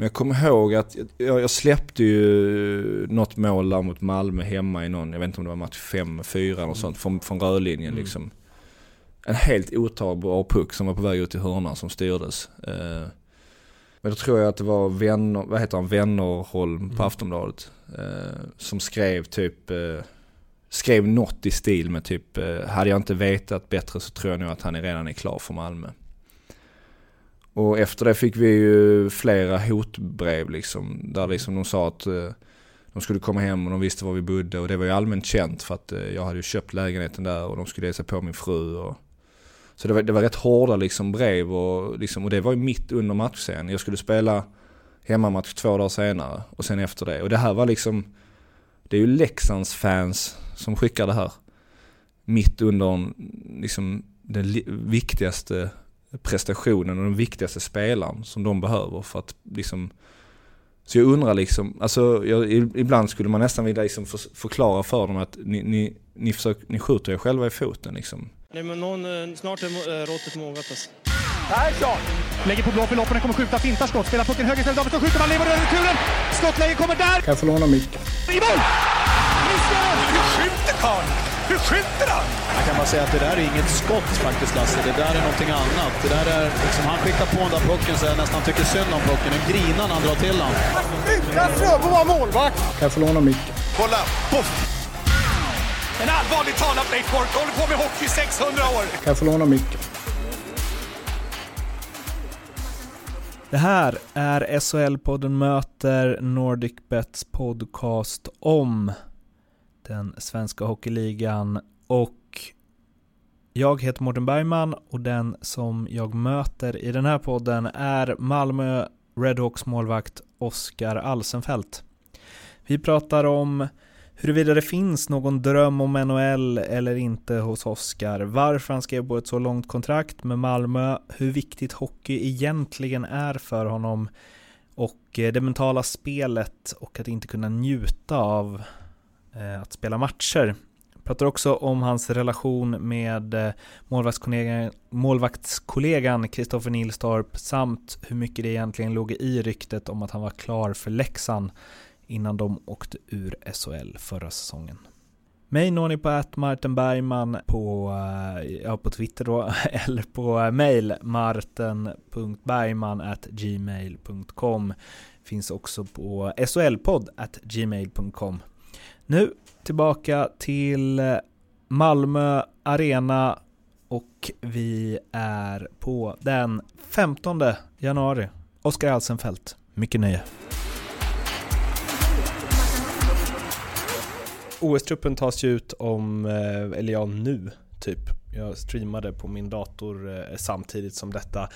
Men jag kommer ihåg att jag, jag släppte ju något mål där mot Malmö hemma i någon, jag vet inte om det var match 5-4 eller mm. sånt, från, från rödlinjen mm. liksom. En helt otagbar puck som var på väg ut i hörnan som styrdes. Eh, men då tror jag att det var vänner, vad heter han, Vännerholm på mm. Aftonbladet. Eh, som skrev typ, eh, skrev något i stil med typ, eh, hade jag inte vetat bättre så tror jag nog att han är redan är klar för Malmö. Och efter det fick vi ju flera hotbrev liksom, där liksom de sa att eh, de skulle komma hem och de visste var vi bodde och det var ju allmänt känt för att eh, jag hade ju köpt lägenheten där och de skulle ge sig på min fru och så det var, det var rätt hårda liksom brev och, liksom, och det var ju mitt under matchserien. Jag skulle spela hemmamatch två dagar senare och sen efter det. Och det här var liksom, det är ju Leksands fans som skickar det här. Mitt under liksom, den viktigaste prestationen och den viktigaste spelaren som de behöver för att liksom så jag undrar liksom, alltså jag, ibland skulle man nästan vilja liksom för, förklara för dem att ni, ni, ni, försök, ni skjuter er själva i foten liksom. Nej, men någon, eh, snart är äh, råttet mogat alltså. Persson! Lägger på blå för loppen, kommer skjuta, fintar skott, spelar pucken höger istället, Davidsson skjuter, man lever över returen! Skottläge kommer där! Kan jag få låna micken? I mål! Hur skjuter karln? Hur skjuter han? Jag kan bara säga att det där är inget skott faktiskt Lasse, det där är någonting annat. Det där är, liksom, han skickar på den där pucken så jag nästan tycker synd om pucken. En grinar när han drar till den. Utan Fröbo var målvakt! Kan jag få låna micken? Kolla! Poff! En allvarligt talat Leif Boork håller på med hockey i 600 år! Kan jag få låna micken? Det här är SHL-podden möter Nordic Bets podcast om den svenska hockeyligan och jag heter Mårten Bergman och den som jag möter i den här podden är Malmö Redhawks målvakt Oskar Alsenfelt. Vi pratar om huruvida det finns någon dröm om NHL eller inte hos Oskar, varför han skrev på ett så långt kontrakt med Malmö, hur viktigt hockey egentligen är för honom och det mentala spelet och att inte kunna njuta av Eh, att spela matcher. Pratar också om hans relation med eh, målvaktskollegan, Kristoffer Nilstorp samt hur mycket det egentligen låg i ryktet om att han var klar för Leksand innan de åkte ur SHL förra säsongen. Mig når ni på att Martin Bergman på, eh, ja, på Twitter då, eller på mail marten.bergman gmail.com Finns också på solpodd gmail.com nu tillbaka till eh, Malmö Arena och vi är på den 15 januari. Oskar Alsenfelt, mycket nöje. OS-truppen tas ju ut om, eh, eller ja nu, typ. Jag streamade på min dator eh, samtidigt som detta.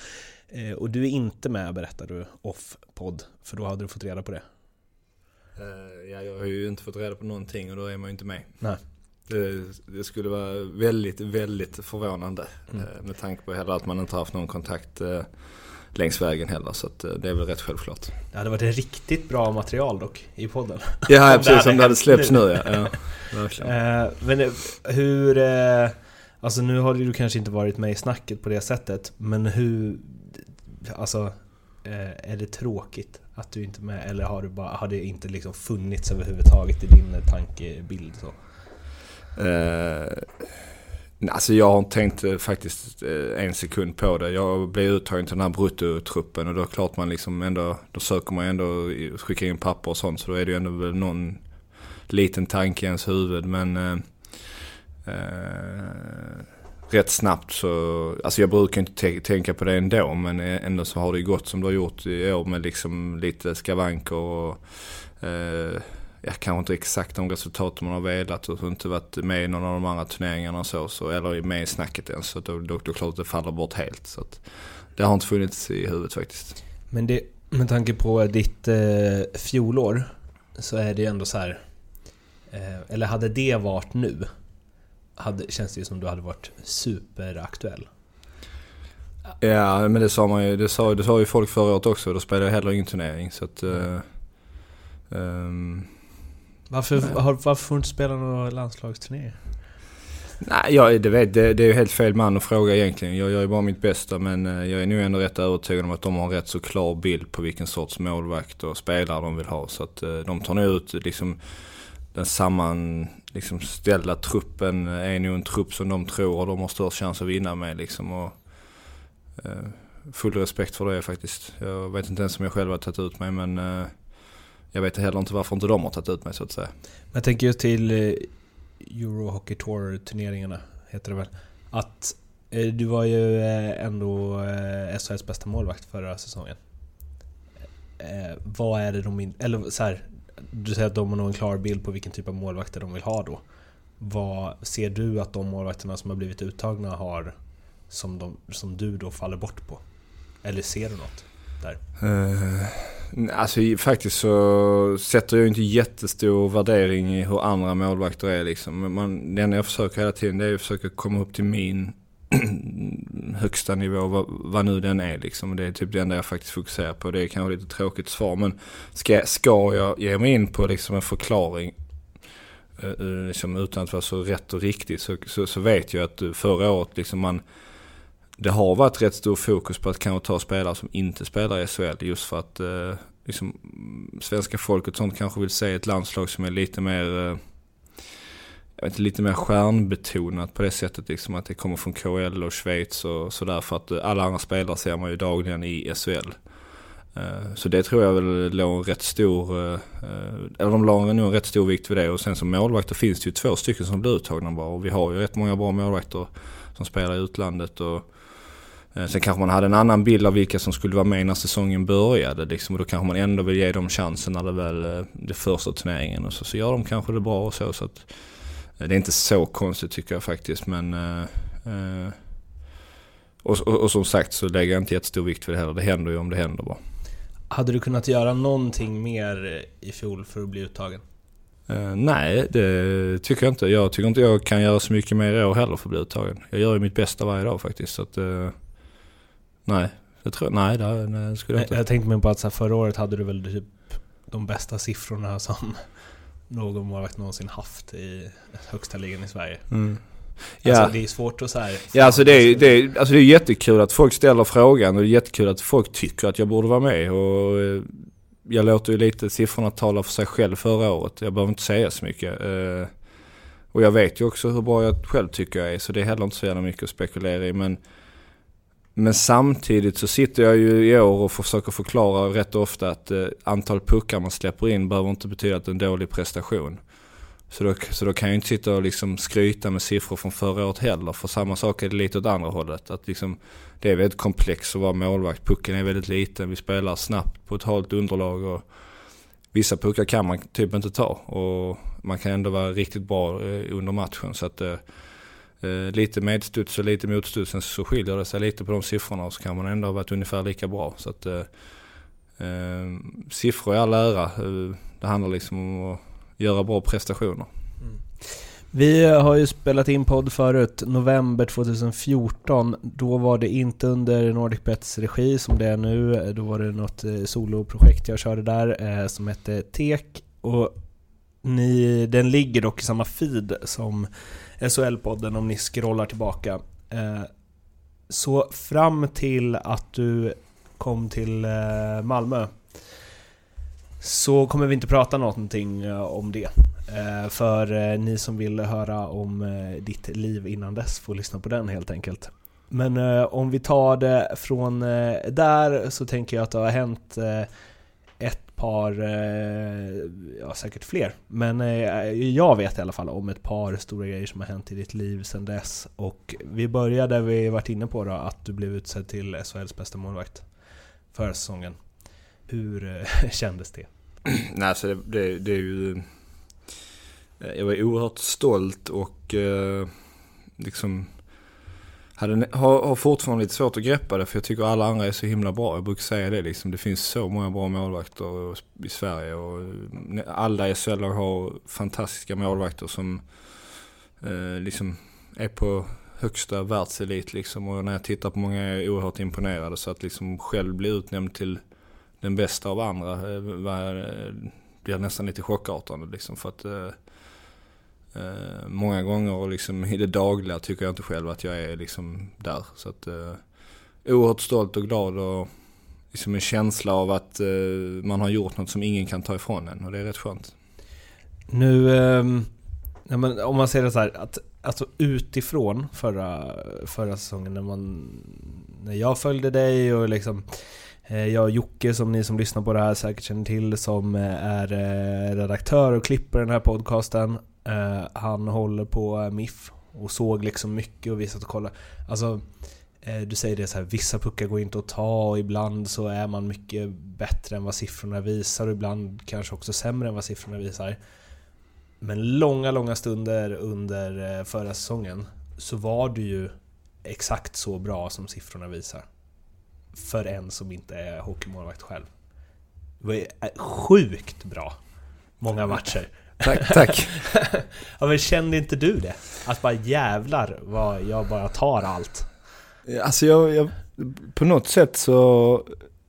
Och du är inte med berättar du off-podd, för då hade du fått reda på det. Ja, jag har ju inte fått reda på någonting och då är man ju inte med. Nej. Det, det skulle vara väldigt, väldigt förvånande mm. med tanke på heller att man inte har haft någon kontakt längs vägen heller. Så eh, det är väl rätt självklart. Det hade varit ett riktigt bra material dock i podden. Ja, ja precis. Om det hade släppts nu, nu ja. ja. Eh, men eh, hur... Alltså nu har du kanske inte varit med i snacket på det sättet. Men hur... Alltså... Är det tråkigt att du inte är med? Eller har, du bara, har det inte liksom funnits överhuvudtaget i din eh, tankebild? Så? Uh, Alltså jag har inte tänkt eh, faktiskt en sekund på det. Jag blev uttagen till den här bruttotruppen och då är det klart man liksom ändå, då söker man ändå skicka in papper och sånt så då är det ju ändå väl någon liten tanke i ens huvud men eh, eh, rätt snabbt så, alltså jag brukar inte tänka på det ändå men ändå så har det gått som det har gjort i år med liksom lite skavanker och eh, ja, kanske inte exakt de resultat man har velat och inte varit med i någon av de andra turneringarna och så, så eller med i snacket ens. Så då, då, då klart att det faller bort helt. Så att, det har inte funnits i huvudet faktiskt. Men det, med tanke på ditt eh, fjolår så är det ju ändå så här. Eh, eller hade det varit nu hade, känns det ju som du hade varit superaktuell. Ja, men det sa man ju. Det sa, det sa ju folk förra året också. Då spelade jag heller ingen turnering. Så att, mm. um, varför, har, varför får du inte spela några landslagsturnéer? Nej, jag, det, vet, det, det är ju helt fel man att fråga egentligen. Jag gör ju bara mitt bästa men eh, jag är nog ändå rätt övertygad om att de har en rätt så klar bild på vilken sorts målvakt och spelare de vill ha. Så att eh, de tar nog ut liksom den samman liksom, ställda truppen är nog en trupp som de tror och de har störst chans att vinna med liksom. Och, eh, full respekt för det faktiskt. Jag vet inte ens om jag själv har tagit ut mig men eh, jag vet heller inte varför inte de har tagit ut mig så att säga. Jag tänker just till eh, Euro Hockey Tour turneringarna, heter det väl. Att eh, du var ju eh, ändå eh, SHLs bästa målvakt förra säsongen. Eh, vad är det de in, eller så här, du säger att de har nog en klar bild på vilken typ av målvakter de vill ha då. Vad ser du att de målvakterna som har blivit uttagna har som, de, som du då faller bort på? Eller ser du något där? Uh, alltså faktiskt så sätter jag inte jättestor värdering i hur andra målvakter är liksom. Man, det enda jag försöker hela tiden det är att försöka komma upp till min högsta nivå, vad, vad, nu den är liksom. Det är typ det enda jag faktiskt fokuserar på. Det är kanske lite tråkigt svar men ska, ska jag ge mig in på liksom en förklaring uh, liksom, utan att vara så rätt och riktigt så, så, så vet jag att eh, förra året liksom man det har varit rätt stor fokus på att kanske ta spelare som inte spelar i SHL just för att eh, liksom, svenska folket sånt kanske vill se ett landslag som är lite mer jag vet lite mer stjärnbetonat på det sättet liksom att det kommer från KL och Schweiz och sådär för att alla andra spelare ser man ju dagligen i SHL. Eh, så det tror jag väl låg en rätt stor, eller de la nog en rätt stor vikt vid det och sen som målvakter finns det ju två stycken som blir uttagna bara och vi har ju rätt många bra målvakter som spelar i utlandet och sen kanske man hade en annan bild av vilka som skulle vara med när säsongen började. Liksom, och då kanske man ändå vill ge dem chansen när det väl är första turneringen. Och så, så gör de kanske det bra och så. så att, eh, det är inte så konstigt tycker jag faktiskt. Men, eh, och, och, och, som sagt så lägger jag inte jättestor vikt vid det heller. Det händer ju om det händer bara. Hade du kunnat göra någonting mer i fjol för att bli uttagen? Uh, nej, det tycker jag inte. Jag tycker inte jag kan göra så mycket mer i år heller för att bli uttagen. Jag gör ju mitt bästa varje dag faktiskt. Så att, uh, Nej, jag tror, nej det, nej, skulle jag inte. Jag tänkte mig på att så här, förra året hade du väl typ de bästa siffrorna som någon målvakt någonsin haft i högsta ligan i Sverige. Mm. Ja. Alltså, det är svårt att så här, Ja, alltså det, är, det, är, alltså det är jättekul att folk ställer frågan och det är jättekul att folk tycker att jag borde vara med. Och eh, jag låter ju lite siffrorna tala för sig själv förra året. Jag behöver inte säga så mycket. Eh, och jag vet ju också hur bra jag själv tycker jag är, så det är heller inte så jävla mycket att spekulera i. Men men samtidigt så sitter jag ju i år och försöker förklara rätt ofta att eh, antal puckar man släpper in behöver inte betyda att det är en dålig prestation. Så då, så då kan jag inte sitta och liksom skryta med siffror från förra året heller. För samma sak är det lite åt andra hållet. Att liksom, det är väldigt komplext att vara målvakt. Pucken är väldigt liten. Vi spelar snabbt på ett halt underlag. Och vissa puckar kan man typ inte ta. Och man kan ändå vara riktigt bra eh, under matchen. Så att Eh, Eh, lite medstuds och lite motstuds så skiljer det sig lite på de siffrorna och så kan man ändå ha varit ungefär lika bra. Så att, eh, eh siffror i all ära, eh, det handlar liksom om att göra bra prestationer. Mm. Vi har ju spelat in podd förut, november 2014. Då var det inte under NordicBets regi som det är nu. Då var det något eh, soloprojekt jag körde där eh, som hette Tek. Och ni, den ligger dock i samma feed som SHL-podden om ni scrollar tillbaka. Eh, så fram till att du kom till eh, Malmö så kommer vi inte prata någonting eh, om det. För ni som vill höra om ditt liv innan dess får lyssna på den helt enkelt. Men om vi tar det från där så tänker jag att det har hänt par, eh, ja säkert fler, men eh, jag vet i alla fall om ett par stora grejer som har hänt i ditt liv sedan dess. Och vi började där vi varit inne på då, att du blev utsedd till SHLs bästa målvakt förra säsongen. Hur eh, kändes det? Nej, alltså det, det, det är ju... Jag var oerhört stolt och liksom hade, har, har fortfarande lite svårt att greppa det för jag tycker alla andra är så himla bra. Jag brukar säga det liksom. Det finns så många bra målvakter i Sverige och alla i SHL har fantastiska målvakter som eh, liksom är på högsta världselit liksom. Och när jag tittar på många är jag oerhört imponerad. Så att liksom själv bli utnämnd till den bästa av andra eh, var, blir nästan lite chockartande liksom. För att eh, Eh, många gånger liksom i det dagliga tycker jag inte själv att jag är liksom där. Så att eh, oerhört stolt och glad och liksom en känsla av att eh, man har gjort något som ingen kan ta ifrån en och det är rätt skönt. Nu, eh, ja, men om man ser det så här, att alltså utifrån förra, förra säsongen när man när jag följde dig och liksom eh, jag och Jocke som ni som lyssnar på det här säkert känner till som eh, är eh, redaktör och klipper den här podcasten. Eh, han håller på eh, MIF och såg liksom mycket och vi satt och kollade. Alltså, eh, du säger det så här, vissa puckar går inte att ta och ibland så är man mycket bättre än vad siffrorna visar och ibland kanske också sämre än vad siffrorna visar. Men långa, långa stunder under förra säsongen så var du ju exakt så bra som siffrorna visar. För en som inte är hockeymålvakt själv. Det var sjukt bra många matcher. Tack, tack. ja, men kände inte du det? Att bara jävlar vad jag bara tar allt. Alltså jag, jag på något sätt så...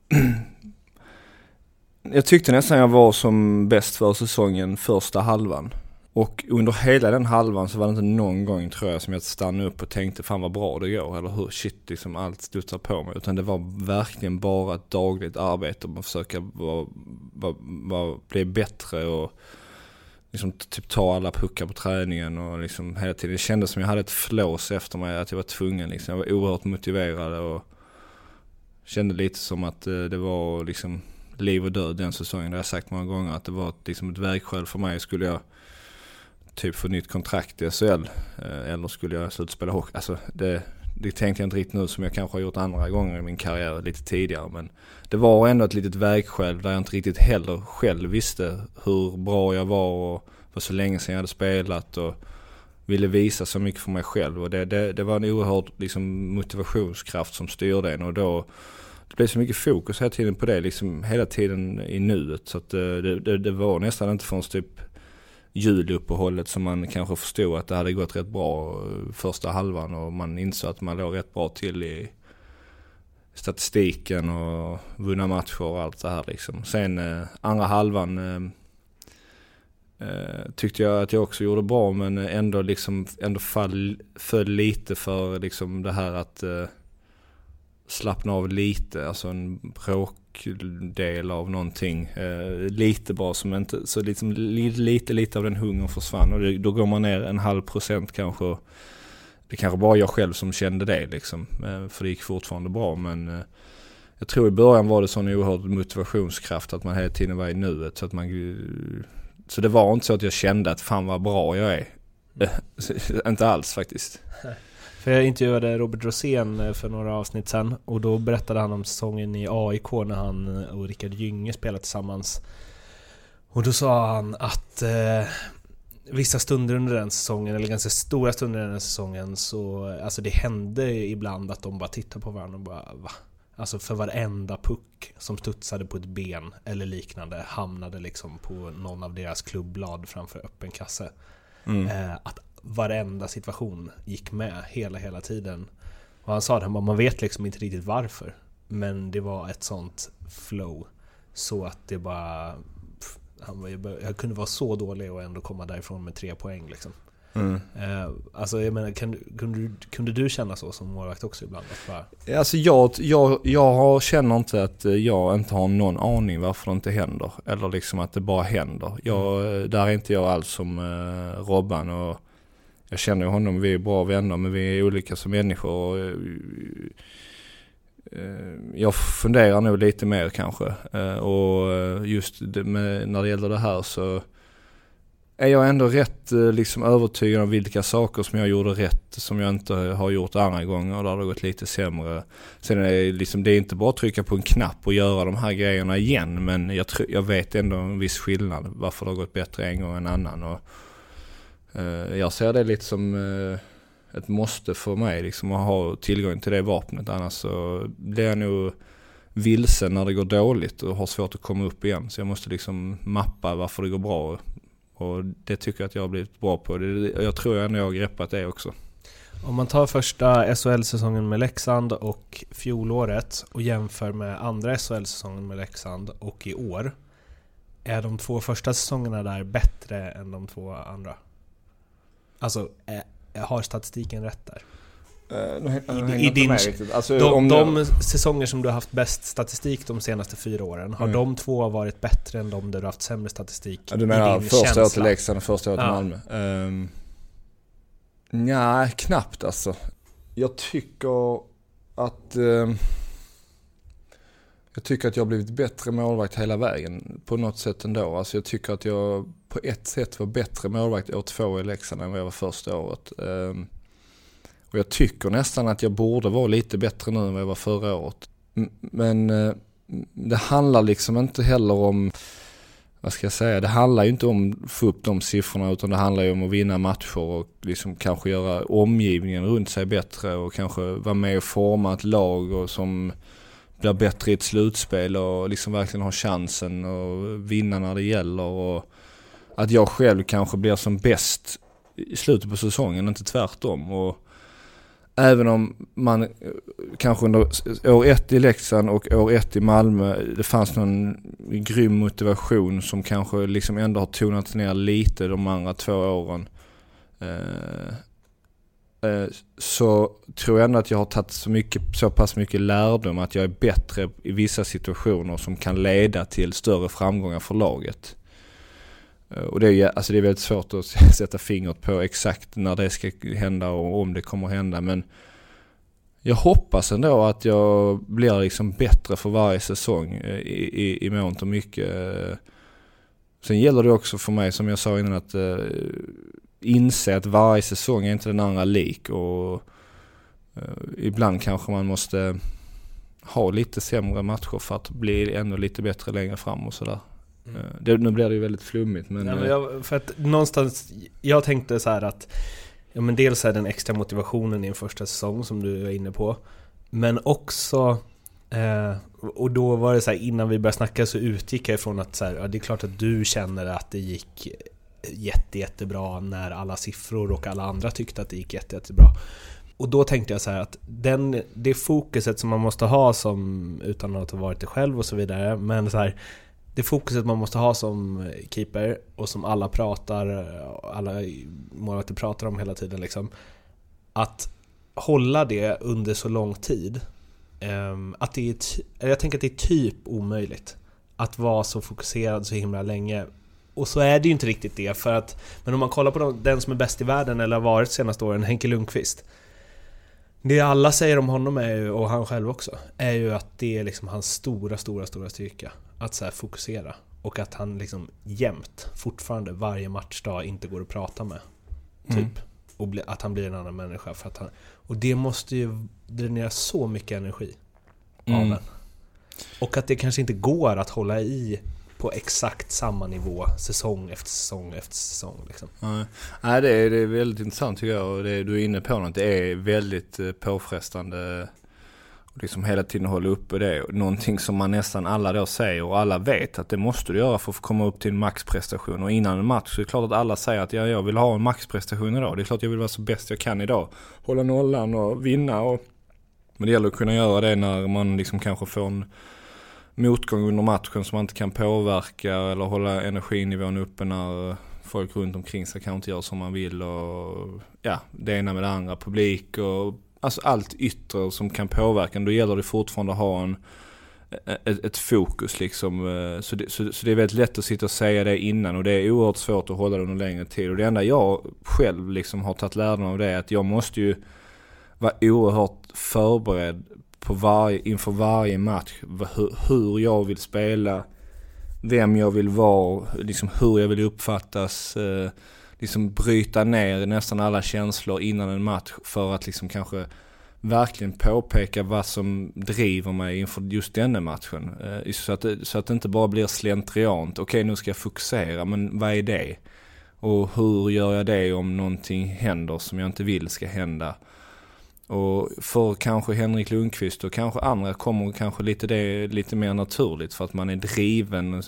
jag tyckte nästan jag var som bäst för säsongen första halvan. Och under hela den halvan så var det inte någon gång tror jag som jag stannade upp och tänkte fan vad bra det går eller hur shit liksom allt studsar på mig. Utan det var verkligen bara ett dagligt arbete att försöka vara, vara, vara, bli bättre och liksom typ ta alla puckar på träningen och liksom hela tiden. Det kändes som jag hade ett flås efter mig att jag var tvungen liksom. Jag var oerhört motiverad och kände lite som att eh, det var liksom liv och död den säsongen. Det har jag sagt många gånger att det var liksom ett vägskäl för mig. Skulle jag typ få nytt kontrakt i SHL. Eh, eller skulle jag sluta spela hockey? Alltså det, det tänkte jag inte riktigt nu som jag kanske har gjort andra gånger i min karriär lite tidigare. Men det var ändå ett litet vägskäl där jag inte riktigt heller själv visste hur bra jag var och var så länge sedan jag hade spelat och ville visa så mycket för mig själv. Och det, det, det var en oerhörd liksom, motivationskraft som styrde en och då det blev så mycket fokus hela tiden på det, liksom hela tiden i nuet. Så att eh, det, det, det var nästan inte förrän typ juluppehållet som man kanske förstod att det hade gått rätt bra eh, första halvan och man insåg att man låg rätt bra till i statistiken och vunna matcher och allt det här liksom. Sen eh, andra halvan eh, eh, tyckte jag att jag också gjorde bra men ändå liksom ändå fall, föll lite för liksom det här att eh, slappna av lite, alltså en bråk bråkdel av någonting. Eh, lite bara som inte, så liksom, lite, lite av den hungern försvann och det, då går man ner en halv procent kanske. Det kanske bara jag själv som kände det liksom, eh, för det gick fortfarande bra men eh, jag tror i början var det sån oerhörd motivationskraft att man hela tiden var i nuet så att man så det var inte så att jag kände att fan vad bra jag är. inte alls faktiskt. För jag intervjuade Robert Rosén eh, för några avsnitt sen och då berättade han om säsongen i AIK när han eh, och Rickard Gynge spelade tillsammans. Och då sa han att eh, vissa stunder under den säsongen, eller ganska stora stunder under den säsongen, så alltså det hände ibland att de bara tittade på varandra och bara va? Alltså för varenda puck som studsade på ett ben eller liknande hamnade liksom på någon av deras klubblad framför öppen kasse. Mm. Eh, att varenda situation gick med hela, hela tiden. Och han sa det, man vet liksom inte riktigt varför. Men det var ett sånt flow. Så att det bara... Han, jag kunde vara så dålig och ändå komma därifrån med tre poäng liksom. Mm. Eh, alltså jag menar, kunde, du, kunde du känna så som målvakt också ibland? Bara... Alltså jag, jag, jag känner inte att jag inte har någon aning varför det inte händer. Eller liksom att det bara händer. Jag, mm. Där är inte jag alls som Robban och jag känner honom, vi är bra vänner men vi är olika som människor. Och, eh, eh, jag funderar nog lite mer kanske. Eh, och just med, när det gäller det här så är jag ändå rätt liksom övertygad om vilka saker som jag gjorde rätt som jag inte har gjort andra gånger där det har gått lite sämre. Sen är det, liksom, det är inte bara att trycka på en knapp och göra de här grejerna igen men jag, jag vet ändå en viss skillnad varför det har gått bättre en gång än en annan. Och, Eh, jag ser det lite som eh, ett måste för mig liksom att ha tillgång till det vapnet. Annars så blir jag nog vilsen när det går dåligt och har svårt att komma upp igen. Så jag måste liksom mappa varför det går bra. Och det tycker jag att jag har blivit bra på. Jag tror ändå jag har greppat det också. Om man tar första SHL-säsongen med Leksand och fjolåret och jämför med andra SHL-säsongen med Leksand och i år. Är de två första säsongerna där bättre än de två andra? Alltså, eh, har statistiken rätt där? Uh, nu, nu I- i din-. Alltså, De, om de det- säsonger som du har haft bäst statistik de senaste fyra åren, har Mm. de två varit bättre än de där du har haft sämre statistik? Ja, du menar första året till Leksand och första året till Ja. Malmö? Um, Nej, knappt alltså. Jag tycker att... ehm, jag tycker att jag har blivit bättre målvakt hela vägen på något sätt ändå. Alltså jag tycker att jag på ett sätt var bättre målvakt år två i Leksand än vad jag var första året. Ehm, och jag tycker nästan att jag borde vara lite bättre nu än vad jag var förra året. Men eh, det handlar liksom inte heller om vad ska jag säga, det handlar ju inte om att få upp de siffrorna utan det handlar ju om att vinna matcher och liksom kanske göra omgivningen runt sig bättre och kanske vara med och forma ett lag och som blir bättre i ett slutspel och liksom verkligen har chansen och vinna när det gäller och att jag själv kanske blir som bäst i slutet på säsongen, inte tvärtom. Och även om man kanske under år ett i Leksand och år ett i Malmö, det fanns någon grym motivation som kanske liksom ändå har tonats ner lite de andra två åren. Eh, Eh, så tror jag ändå att jag har tagit så, mycket, så pass mycket lärdom att jag är bättre i vissa situationer som kan leda till större framgångar för laget. Eh, och det är, alltså det är väldigt svårt att sätta fingret på exakt när det ska hända och om det kommer hända. Men jag hoppas ändå att jag blir liksom bättre för varje säsong eh, i, i, i mångt och mycket. Sen gäller det också för mig, som jag sa innan, att inse att varje säsong är inte den andra lik. Och eh, ibland kanske man måste ha lite sämre matcher för att bli ännu lite bättre längre fram och sådär. Mm. Eh, Det, nu blir det ju väldigt flummigt men... Nej, men eh, jag, för att någonstans, jag tänkte så här att ja, men dels är den extra motivationen i en första säsong som du är inne på. Men också, eh, och då var det så här innan vi började snacka så utgick jag ifrån att så här, ja, det är klart att du känner att det gick jätte, jättebra när alla siffror och alla andra tyckte att det gick jätte, jättebra. Och då tänkte jag så här att den, det fokuset som man måste ha som, utan att ha varit det själv och så vidare, men så här, det fokuset man måste ha som keeper och som alla pratar, alla målvakter pratar om hela tiden liksom. Att hålla det under så lång tid. Ehm, att det är, jag tänker att det är typ omöjligt. Att vara så fokuserad så himla länge. Och så är det ju inte riktigt det för att Men om man kollar på de- den som är bäst i världen eller har varit de senaste åren, Henke Lundqvist. Det alla säger om honom är ju, och han själv också, är ju att det är liksom hans stora, stora, stora styrka. Att så här fokusera. Och att han liksom jämt, fortfarande, varje matchdag inte går att prata med. Typ. Mm. Och att han blir en annan människa. För att han, och det måste ju dränera så mycket energi av Mm. en. Och att det kanske inte går att hålla i på exakt samma nivå säsong efter säsong efter säsong. Liksom. Nej, det, är, det är väldigt intressant tycker jag och det, du är inne på något. Det är väldigt eh, påfrestande liksom hela tiden hålla uppe det. Någonting som man nästan alla då säger och alla vet att det måste du göra för att komma upp till en maxprestation. Och innan en match så är det klart att alla säger att ja, jag vill ha en maxprestation idag. Det är klart jag vill vara så bäst jag kan idag. Hålla nollan och vinna. Och... Men det gäller att kunna göra det när man liksom kanske får en motgång under matchen som man inte kan påverka eller hålla energinivån uppe när folk runt omkring sig kanske inte gör som man vill och ja, det ena med det andra, publik och alltså allt yttre som kan påverka. Då gäller det fortfarande att ha en, e-, ett, ett fokus liksom. Eh, så det, så, så det är väldigt lätt att sitta och säga det innan och det är oerhört svårt att hålla det under längre tid. Och det enda jag själv liksom har tagit lärdom av det är att jag måste ju vara oerhört förberedd på varje, inför varje match. Hur, hur jag vill spela, vem jag vill vara, liksom hur jag vill uppfattas. Eh, liksom bryta ner nästan alla känslor innan en match för att liksom kanske verkligen påpeka vad som driver mig inför just denna matchen. Eh, så, att så att det inte bara blir slentriant. Okej, nu ska jag fokusera, men vad är det? Och hur gör jag det om någonting händer som jag inte vill ska hända? Och för kanske Henrik Lundqvist och kanske andra kommer kanske lite det lite mer naturligt för att man är driven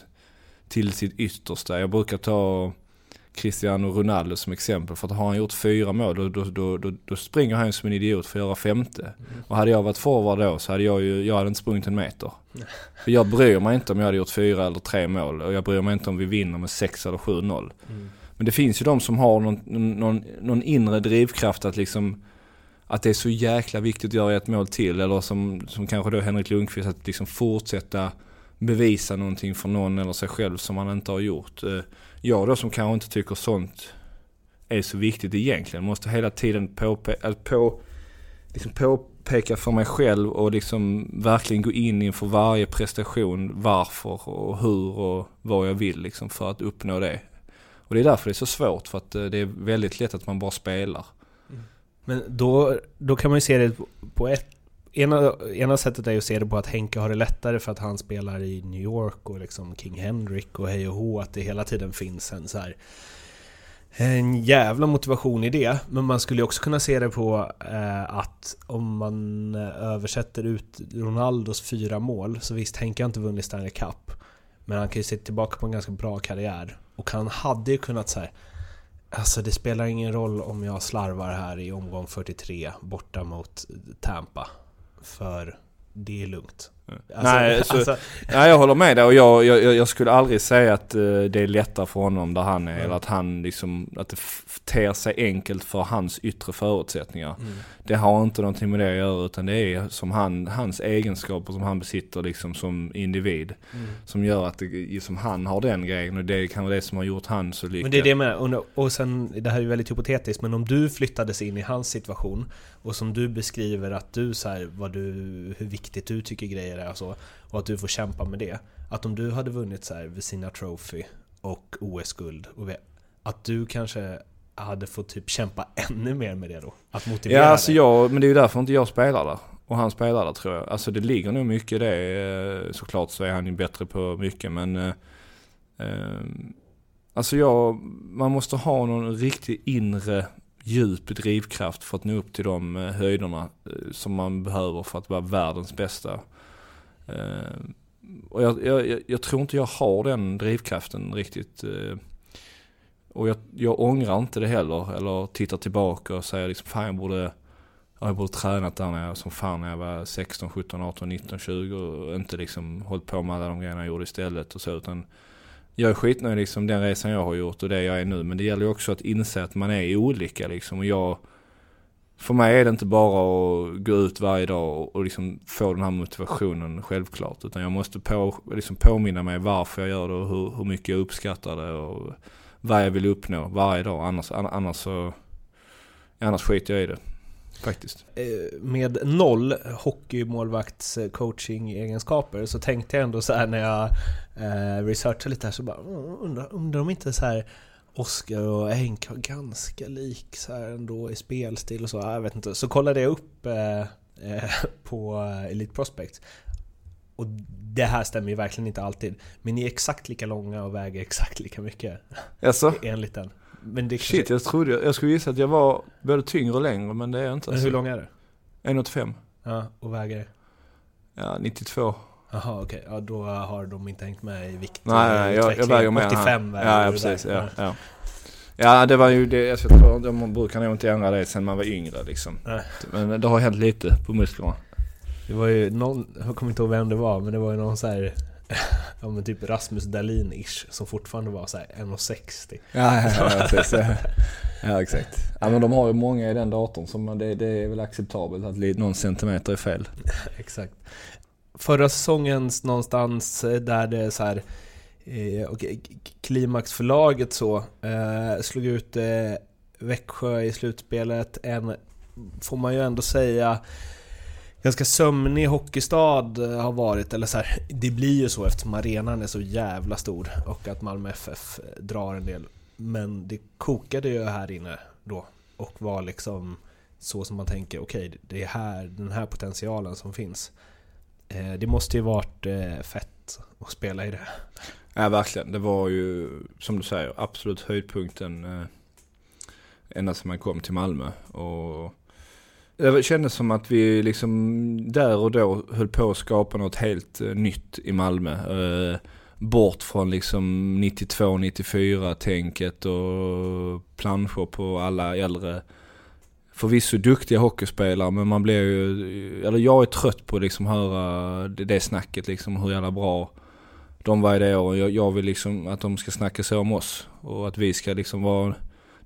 till sitt yttersta. Jag brukar ta Cristiano Ronaldo som exempel. För att har han gjort fyra mål då, då, då, då, springer han som en idiot för att göra femte. Och hade jag varit forward då så hade jag ju, jag hade inte sprungit en meter. För jag bryr mig inte om jag hade gjort fyra eller tre mål. Och jag bryr mig inte om vi vinner med sex eller sju noll. Men det finns ju de som har någon, någon, någon inre drivkraft att liksom att det är så jäkla viktigt att göra ett mål till. Eller som, som kanske då Henrik Lundqvist, att liksom fortsätta bevisa någonting för någon eller sig själv som man inte har gjort. Eh, jag då som kanske inte tycker sånt är så viktigt egentligen. Måste hela tiden påpe på, liksom påpeka för mig själv och liksom verkligen gå in inför varje prestation varför och hur och vad jag vill liksom för att uppnå det. Och det är därför det är så svårt för att eh, det är väldigt lätt att man bara spelar. Men då, då kan man ju se det på ett Ena, ena sättet är ju att se det på att Henke har det lättare för att han spelar i New York och liksom King Henrik och hej och hå, att det hela tiden finns en så här en jävla motivation i det, men man skulle också kunna se det på eh, att om man eh, översätter ut Ronaldos fyra mål, så visst, Henke har inte vunnit Stanley Cup, men han kan ju se tillbaka på en ganska bra karriär. Och han hade ju kunnat säga Alltså det spelar ingen roll om jag slarvar här i omgång 43 borta mot Tampa. För det är lugnt. Alltså, nej, så, alltså, nej, jag håller med dig och jag, jag, jag, skulle aldrig säga att uh, det är lättare för honom där han är. Mm. Eller att han liksom, att det ter sig enkelt för hans yttre förutsättningar. Mm. Det har inte någonting med det att göra utan det är som han, hans egenskaper som han besitter liksom som individ. Mm. Som gör att det, som han har den grejen och det är kanske det som har gjort han så lyckad. Men det är det med, och, och sen, det här är ju väldigt hypotetiskt, men om du flyttades in i hans situation och som du beskriver att du så här, vad du, hur viktigt du tycker grejer är och så, och att du får kämpa med det. Att om du hade vunnit så här Vesina Trophy och OS-guld, att du kanske hade fått typ kämpa ännu mer med det då? Att motivera Ja, alltså jag, men det är ju därför inte jag spelar där. Och han spelar där tror jag. Alltså det ligger nog mycket i det. Eh, såklart så är han ju bättre på mycket men... Eh, eh, alltså jag, man måste ha någon riktig inre djup drivkraft för att nå upp till de eh, höjderna eh, som man behöver för att vara världens bästa. Eh, och jag, jag, jag, tror inte jag har den drivkraften riktigt. Och jag, jag ångrar inte det heller, eller tittar tillbaka och säger liksom, fan jag borde, jag borde tränat där när jag, som fan när jag var 16, 17, 18, 19, 20 och inte liksom hållit på med alla de grejerna jag gjorde istället och så utan jag är skitnöjd liksom den resan jag har gjort och det jag är nu men det gäller ju också att inse att man är olika liksom och jag för mig är det inte bara att gå ut varje dag och, och liksom få den här motivationen självklart. Utan jag måste på, liksom påminna mig varför jag gör det och hur, hur mycket jag uppskattar det. Och vad jag vill uppnå varje dag. Annars, annars, så, annars skiter jag i det. Faktiskt. Eh, med noll hockeymålvakts coaching egenskaper så tänkte jag ändå så här när jag eh, researchade lite här så bara undrar, undrar om inte så här Oskar och Henk har ganska lik så här ändå i spelstil och så. Jag vet inte. Så kollade jag upp eh på Elite Prospect. Och det här stämmer ju verkligen inte alltid. Men ni är exakt lika långa och väger exakt lika mycket. Jaså? Enligt den. Men det Shit, jag trodde, jag skulle gissa att jag var både tyngre och längre, men det är jag inte. Men hur alltså. lång är du? 1,85. Ja, och väger? Ja, 92. Jaha okej, okay. ja, då har de inte hängt med i vikt Nej, nej jag, jag väger mer 85 väger Ja, ja precis. Ja, ja. ja, det var ju det, jag tror de brukar nog inte ändra det sen man var yngre liksom. Nej. Men det har hänt lite på musklerna. Det var ju någon, jag kommer inte ihåg vem det var, men det var ju någon så här, Ja men typ Rasmus Dahlin-ish som fortfarande var såhär 1,60 Ja, ja, ja, precis, ja. exakt. Ja men de har ju många i den datorn så det, det är väl acceptabelt att någon centimeter är fel. exakt. Förra säsongens någonstans eh, där det så här eh, och klimaxförlaget så eh, slog ut eh, Växjö i slutspelet. En, får man ju ändå säga, ganska sömnig hockeystad eh, har varit, eller så här, det blir ju så eftersom arenan är så jävla stor och att Malmö FF drar en del. Men det kokade ju här inne då och var liksom så som man tänker, okej, okay, det är här, den här potentialen som finns. Eh, det måste ju varit eh, fett att spela i det. Ja, verkligen. Det var ju, som du säger, absolut höjdpunkten ända sedan man kom till Malmö. Och det kändes som att vi liksom där och då höll på att skapa något helt eh, nytt i Malmö. Eh, bort från liksom 92-94 tänket och planscher på alla äldre förvisso duktiga hockeyspelare men man blir ju, eller jag är trött på att liksom höra det, snacket liksom hur jävla bra de var i det året. Jag, jag vill liksom att de ska snacka så om oss. Och att vi ska liksom vara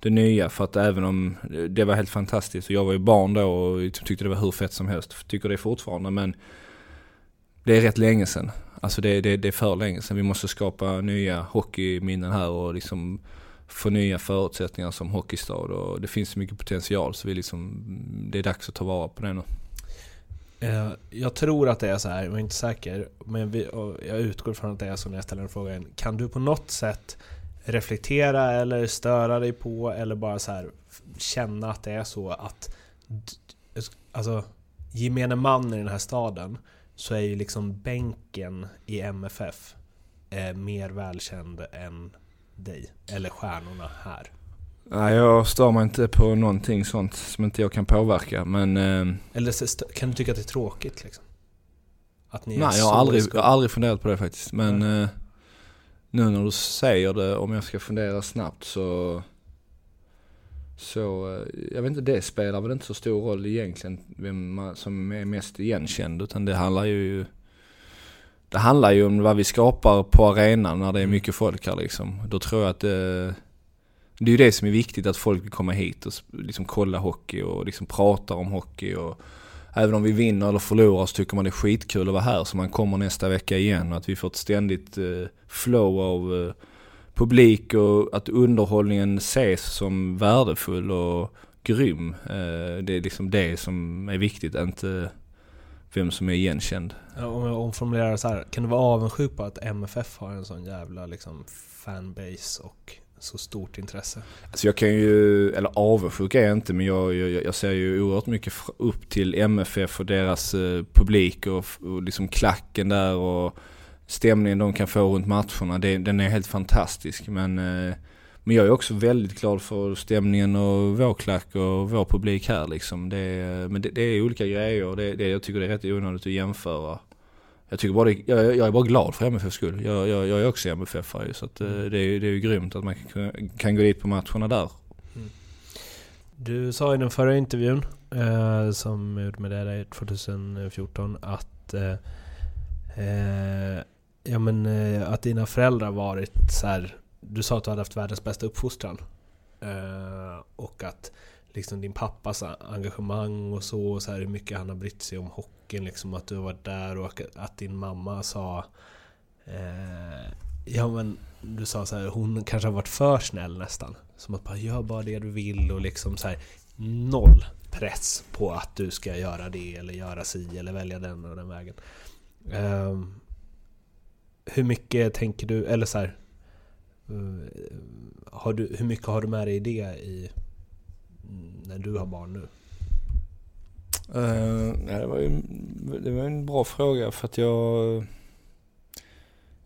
det nya. För att även om det var helt fantastiskt. Och jag var ju barn då och tyckte det var hur fett som helst. Tycker det fortfarande men det är rätt länge sedan. Alltså det, det, det är för länge sedan. Vi måste skapa nya hockeyminnen här och liksom få nya förutsättningar som hockeystad. Och det finns så mycket potential så vi liksom, det är dags att ta vara på det nu. Eh, jag tror att det är så här, jag är inte säker. Men vi, jag utgår från att det är så när jag ställer den frågan. Kan du på något sätt reflektera eller störa dig på eller bara så här känna att det är så att alltså gemene man i den här staden så är ju liksom bänken i MFF eh, mer välkänd än dig, eller stjärnorna här. Nej, jag stör mig inte på någonting sånt som inte jag kan påverka, men... Eh, eller kan du tycka att det är tråkigt liksom? Att ni nej, jag har, aldrig, jag har aldrig funderat på det faktiskt, men... Eh, nu när du säger det, om jag ska fundera snabbt så... Så, eh, jag vet inte, det spelar väl inte så stor roll egentligen vem man, som är mest igenkänd. Utan det handlar ju... Det handlar ju om vad vi skapar på arenan när det är mm. mycket folk här liksom. Då tror jag att det... Det är ju det som är viktigt, att folk vill komma hit och liksom kolla hockey och liksom prata om hockey och även om vi vinner eller förlorar så tycker man det är skitkul att vara här så man kommer nästa vecka igen och att vi får ett ständigt eh, flow av eh, publik och att underhållningen ses som värdefull och grym. Eh, det är liksom det som är viktigt, inte vem som är igenkänd. Ja, om jag omformulerar så här, kan du vara avundsjuk på att MFF har en sån jävla liksom fanbase och så stort intresse? Alltså jag kan ju, eller avundsjuk är jag inte, men jag, jag, jag ser ju oerhört mycket upp till MFF och deras eh, publik och, och liksom klacken där och stämningen de kan få runt matcherna. Det, den är helt fantastisk. Men, eh, men jag är också väldigt glad för stämningen och vår klack och vår publik här liksom. Det, eh, men det, det är olika grejer. Det, det, jag tycker det är rätt onödigt att jämföra. Jag, tycker bara det, jag, jag är bara glad för MFFs skull. Jag, jag, jag är också MFF-are så att, eh, mm. det, är, det är ju grymt att man kan, kan gå dit på matcherna där. Mm. Du sa i den förra intervjun eh, som jag gjorde med dig 2014 att eh, eh, ja, men, eh, att dina föräldrar varit så här, Du sa att du hade haft världens bästa uppfostran. Och att liksom din pappas engagemang och så, och så här, hur mycket han har brytt sig om hockeyn, liksom, att du har varit där och att din mamma sa eh, Ja men du sa så här, hon kanske har varit för snäll nästan. Som att bara gör bara det du vill och liksom så här, noll press på att du ska göra det eller göra si eller välja den och den vägen. Um, hur mycket tänker du, eller så här, eh, har du, hur mycket har du med dig i det i när du har barn nu? Uh, nej, det, var ju, det var en bra fråga för att jag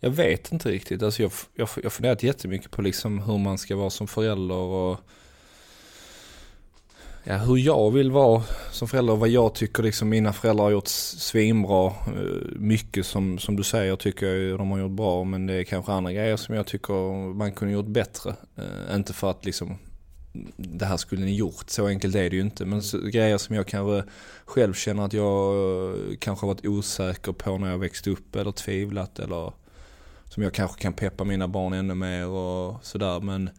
jag vet inte riktigt. Alltså jag, jag, jag funderat jättemycket på liksom hur man ska vara som förälder och ja, hur jag vill vara som förälder och vad jag tycker liksom mina föräldrar har gjort svinbra. Eh, mycket som, som du säger tycker jag de har gjort bra men det är kanske andra grejer som jag tycker man kunde gjort bättre. Uh, inte för att liksom det här skulle ni gjort, så enkelt är det ju inte. Men så, grejer som jag kanske själv känner att jag eh, kanske har varit osäker på när jag växte upp eller tvivlat eller som jag kanske kan peppa mina barn ännu mer och sådär. Men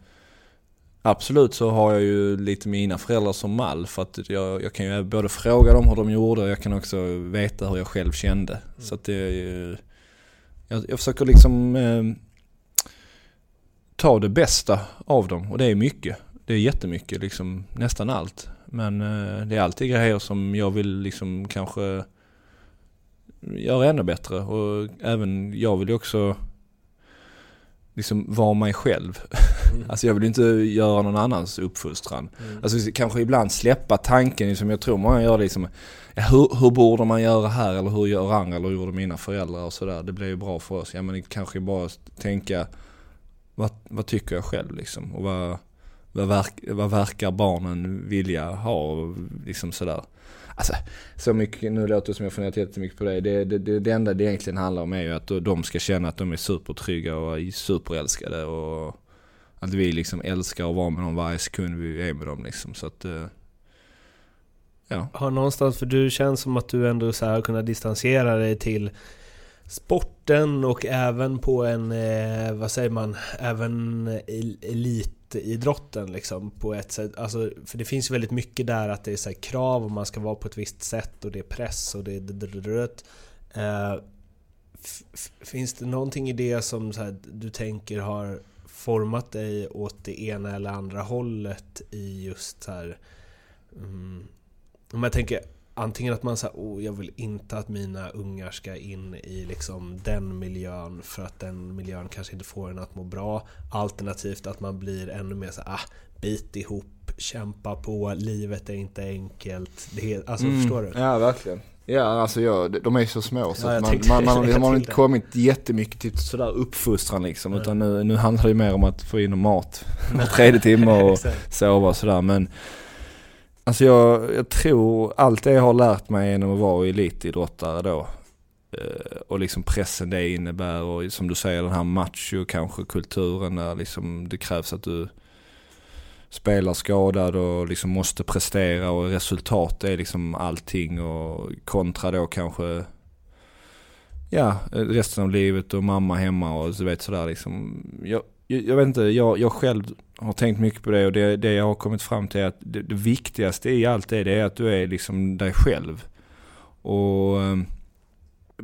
absolut så har jag ju lite mina föräldrar som mall för att jag, jag kan ju både fråga dem hur de gjorde och jag kan också veta hur jag själv kände. Mm. Så att det är ju, jag, jag försöker liksom eh, ta det bästa av dem och det är mycket. Det är jättemycket, liksom nästan allt. Men eh, det är alltid grejer som jag vill liksom kanske göra ännu bättre och även jag vill ju också liksom vara mig själv. Mm. alltså jag vill inte göra någon annans uppfostran. Mm. Alltså kanske ibland släppa tanken, liksom, jag tror många gör liksom, hur, hur borde man göra här eller hur gör andra eller hur gjorde mina föräldrar och sådär. Det blir ju bra för oss. Ja men kanske bara tänka, vad, vad tycker jag själv liksom? Och vad, vad, verk, vad verkar barnen vilja ha liksom sådär. Alltså, så mycket, nu låter det som jag funderat jättemycket på dig. Det. Det, det, det, enda det egentligen handlar om är ju att de ska känna att de är supertrygga och superälskade och att vi liksom älskar att vara med dem varje sekund vi är med dem liksom. Så att, eh, ja. Har någonstans, för du känns som att du ändå så har kunnat distansera dig till sporten och även på en, eh, vad säger man, även elit elitidrotten liksom på ett sätt. Alltså, för det finns ju väldigt mycket där att det är så krav och man ska vara på ett visst sätt och det är press och det är eh, Finns det någonting i det som här, du tänker har format dig åt det ena eller andra hållet i just så här, mm, om jag tänker antingen att man säger oh, jag vill inte att mina ungar ska in i liksom den miljön för att den miljön kanske inte får en att må bra. Alternativt att man blir ännu mer så ah, bit ihop, kämpa på, livet är inte enkelt. Det är, alltså Mm. förstår du? Ja, verkligen. Ja, alltså jag, de är så små så Ja, man, man, man, man har inte kommit jättemycket till sådär uppfostran liksom. Utan nu, nu handlar det mer om att få in mat var tredje timme och sova och sådär. Men alltså jag, jag tror allt det jag har lärt mig genom att vara elitidrottare då. Eh, och liksom pressen det innebär och som du säger den här macho kanske kulturen där liksom det krävs att du spelar skadad och liksom måste prestera och resultat är liksom allting och kontra då kanske ja, resten av livet och mamma hemma och så vet sådär liksom. Jag, jag, jag vet inte, jag, jag själv har tänkt mycket på det och det, det jag har kommit fram till är att det, det viktigaste i allt det, det är att du är liksom dig själv. Och eh,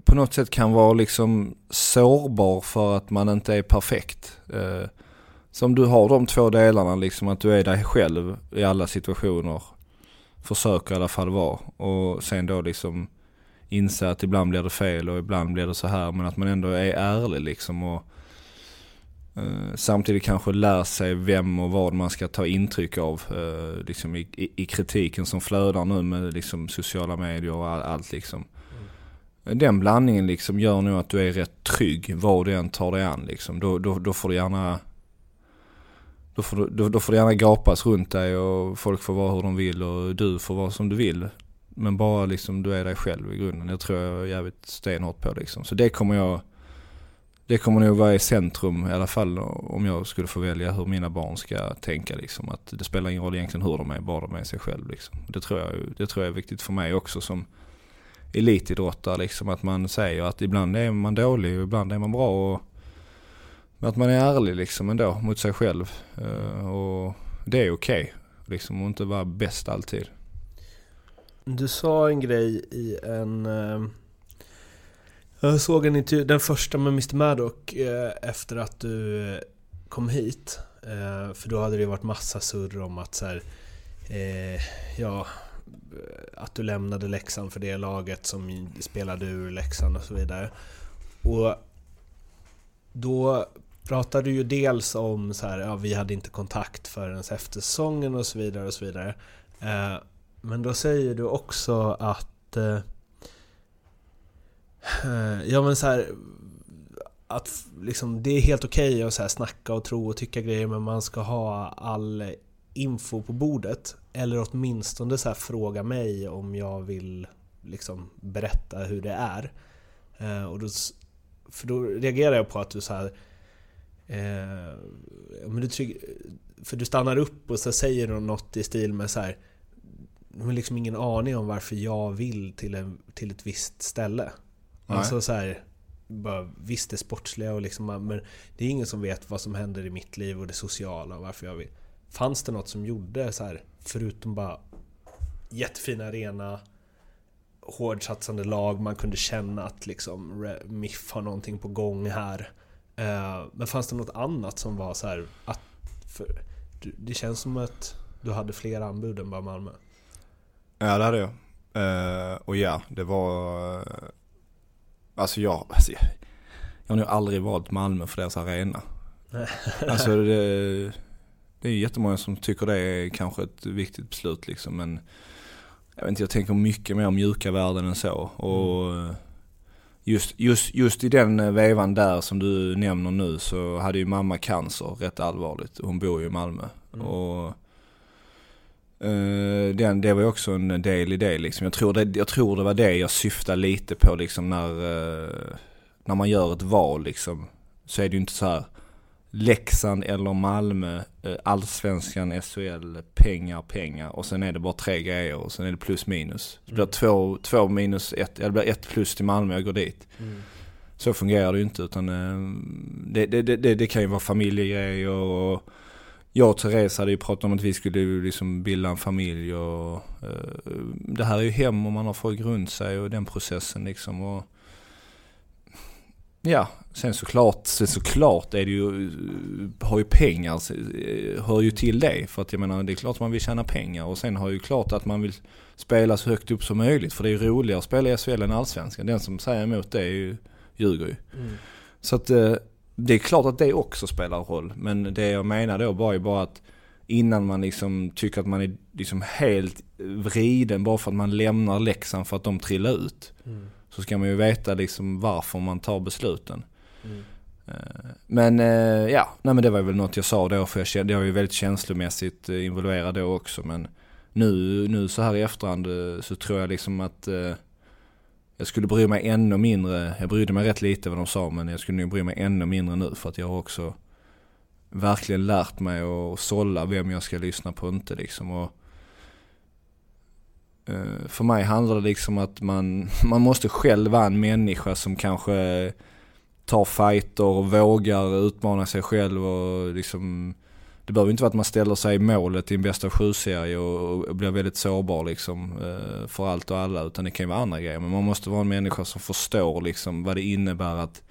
på något sätt kan vara liksom sårbar för att man inte är perfekt. Eh, så om du har de två delarna, liksom att du är dig själv i alla situationer. Försöker i alla fall vara. Och sen då liksom inse att ibland blir det fel och ibland blir det så här. Men att man ändå är ärlig liksom. Och eh, samtidigt kanske lär sig vem och vad man ska ta intryck av. Eh, liksom i, i, i kritiken som flödar nu med liksom sociala medier och all, allt liksom. Den blandningen liksom gör nog att du är rätt trygg vad du än tar dig an liksom. Då, då, då får du gärna då får, du, då, då får det gärna gapas runt dig och folk får vara hur de vill och du får vara som du vill. Men bara liksom du är dig själv i grunden. Det tror jag är jävligt stenhårt på liksom. Så det kommer jag, det kommer nog vara i centrum i alla fall om jag skulle få välja hur mina barn ska tänka liksom. Att det spelar ingen roll egentligen hur de är, bara de är sig själv liksom. Det tror jag, det tror jag är viktigt för mig också som elitidrottare liksom. Att man säger att ibland är man dålig och ibland är man bra. Och men att man är ärlig liksom ändå mot sig själv. Eh, och det är okej. liksom och inte vara bäst alltid. Du sa en grej i en... Eh, jag såg en intervju, den första med Mr Maddock eh, efter att du eh, kom hit. Eh, för då hade det varit massa surr om att så här, ja, att du lämnade Leksand för det laget som spelade ur Leksand och så vidare. Och då pratade du ju dels om så här, ja vi hade inte kontakt förrän efter säsongen och så vidare och så vidare. Men då säger du också att... Eh, ja men så här, Att liksom, det är helt okej att så här snacka och tro och tycka grejer men man ska ha all info på bordet. Eller åtminstone så här fråga mig om jag vill liksom berätta hur det är. Eh, och då, för då reagerar jag på att du så här... Eh, men du trygg, för du stannar upp och så säger du något i stil med så här de har liksom ingen aning om varför jag vill till, en, till ett visst ställe. Nej. Alltså så här, bara, visst det sportsliga och liksom, men det är ingen som vet vad som händer i mitt liv och det sociala och varför jag vill. Fanns det något som gjorde så här, förutom bara jättefin arena, hårdsatsande lag, man kunde känna att liksom MIF har någonting på gång här. Eh, men fanns det något annat som var så här att... För, det känns som att du hade fler anbud än bara Malmö. Ja det hade jag. Eh, och ja, det var... alltså jag, alltså jag, jag har nog aldrig valt Malmö för deras arena. alltså det, det är jättemånga som tycker det är kanske ett viktigt beslut liksom. Men jag vet inte, jag tänker mycket mer mjuka värden än så. Och just, just, just i den vevan där som du nämner nu så hade ju mamma cancer rätt allvarligt. Hon bor ju i Malmö. Och Eh, den, det var ju också en del i det liksom. Jag tror det, jag tror det var det jag syftade lite på liksom när, eh, när man gör ett val liksom. Så är det ju inte så här Leksand eller Malmö, eh, allsvenskan, SHL, pengar, pengar och sen är det bara tre grejer och sen är det plus minus. Det blir två, två minus ett, eller det blir ett plus till Malmö, jag går dit. Så fungerar det ju inte utan det, det, det, det kan ju vara familjegrejer och jag och Therese hade ju pratat om att vi skulle liksom bilda en familj och eh, det här är ju hem och man har folk runt sig och den processen liksom. Och, ja, sen såklart, sen såklart är det ju, har ju pengar, hör ju till det. För att jag menar, det är klart att man vill tjäna pengar och sen har ju klart att man vill spela så högt upp som möjligt. För det är ju roligare att spela i SHL än Allsvenskan. Den som säger emot det är ju, ljuger ju. Mm. Så att eh, det är klart att det också spelar roll. Men det jag menar då var ju bara att innan man liksom tycker att man är liksom helt vriden bara för att man lämnar Leksand för att de trillar ut. Mm. Så ska man ju veta liksom varför man tar besluten. Mm. Eh, men eh, ja, nej men det var väl något jag sa då för jag, kände, jag var ju väldigt känslomässigt eh, involverad då också. Men nu, nu så här i efterhand så tror jag liksom att jag skulle bry mig ännu mindre. Jag brydde mig rätt lite vad de sa men jag skulle nog bry mig ännu mindre nu för att jag har också verkligen lärt mig att sålla vem jag ska lyssna på och inte liksom. Och, eh, för mig handlar det liksom att man, man måste själv vara en människa som kanske tar fighter och vågar utmana sig själv och liksom det behöver inte vara att man ställer sig i målet i en bästa av sju-serie och, och blir väldigt sårbar liksom eh, för allt och alla. Utan det kan ju vara andra grejer. Men man måste vara en människa som förstår liksom vad det innebär att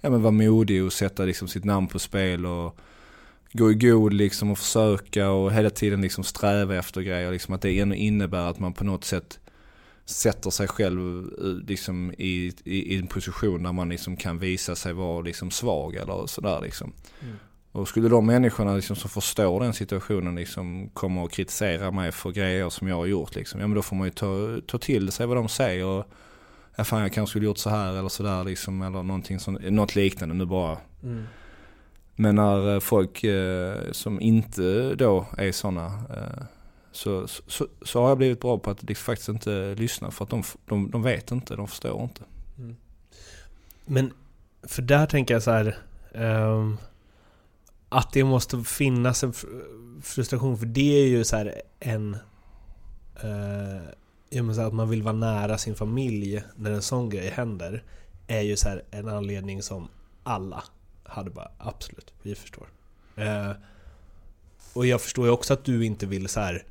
ja, men vara modig och sätta liksom sitt namn på spel och gå i god liksom och försöka och hela tiden liksom sträva efter grejer. Liksom att det innebär att man på något sätt sätter sig själv eh, liksom i, i, i en position där man liksom kan visa sig vara liksom svag eller sådär liksom. Mm. Och skulle de människorna liksom som förstår den situationen liksom komma och kritisera mig för grejer som jag har gjort liksom. Ja men då får man ju ta, ta till sig vad de säger och ja fan jag kanske skulle gjort så här eller sådär liksom eller någonting som, något liknande nu bara. Mm. Men när eh, folk eh, som inte då är sådana eh, så, så, så, har jag blivit bra på att faktiskt inte lyssna för att de, de, de vet inte, de förstår inte. Mm. Men för där tänker jag så här um att det måste finnas en frustration, för det är ju så en... Eh, jag säga att man vill vara nära sin familj när en sån grej händer, är ju så en anledning som alla hade bara absolut, vi förstår. Eh, och jag förstår ju också att du inte vill så här,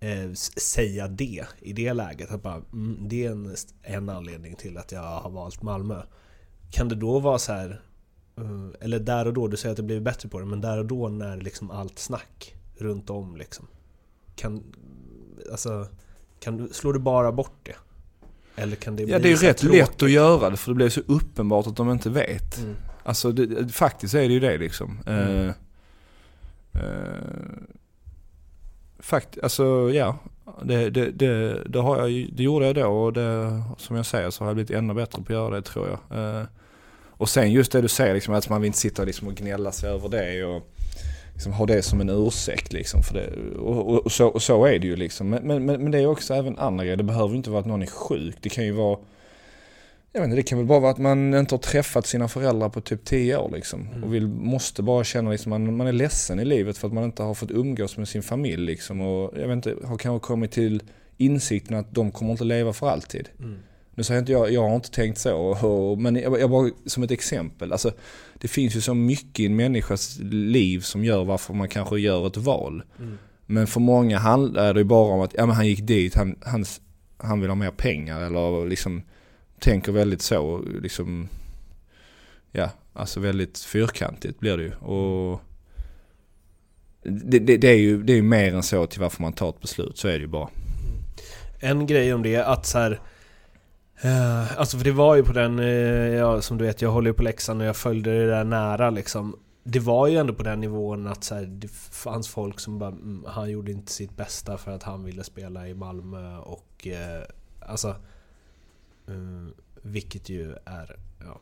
eh, säga det i det läget. Att bara, mm, det är en, en anledning till att jag har valt Malmö. Kan det då vara så här, eller där och då, du säger att det blivit bättre på det, men där och då när liksom allt snack runt om liksom. Kan, alltså, kan du, slår du bara bort det? Eller kan det Ja det är ju rätt tråkigt? lätt att göra det för det blir så uppenbart att de inte vet. Mm. Alltså det, faktiskt är det ju det liksom. Mm. Uh, uh, fakt, alltså ja. Det, det, det, det, har jag, det gjorde jag då och det, som jag säger så har jag blivit ännu bättre på att göra det tror jag. Uh, och sen just det du säger, liksom, att man vill inte sitta liksom och gnälla sig över det och liksom ha det som en ursäkt. Liksom, för det. Och, och, och, så, och så är det ju liksom. Men, men, men det är också även andra grejer. Det behöver inte vara att någon är sjuk. Det kan ju vara jag vet inte, det kan väl bara vara att man inte har träffat sina föräldrar på typ 10 år liksom. Mm. Och vill, måste bara känna liksom, man, man är ledsen i livet för att man inte har fått umgås med sin familj liksom. Och jag vet inte, har kanske kommit till insikten att de kommer inte leva för alltid. Mm. Nu säger inte jag, jag har inte tänkt så, men jag, jag bara som ett exempel. Alltså, det finns ju så mycket i en människas liv som gör varför man kanske gör ett val. Mm. Men för många handlar det ju bara om att ja, men han gick dit, han, han, han vill ha mer pengar eller liksom tänker väldigt så. Liksom, ja, alltså väldigt fyrkantigt blir det ju. Och det, det, det är ju det är mer än så till varför man tar ett beslut, så är det ju bara. En grej om det är att så här Uh, alltså för det var ju på den, uh, ja, som du vet, jag håller ju på Leksand och jag följde det där nära liksom. Det var ju ändå på den nivån att så här, det fanns folk som bara, mm, han gjorde inte sitt bästa för att han ville spela i Malmö och uh, alltså... Mm, vilket ju är, ja.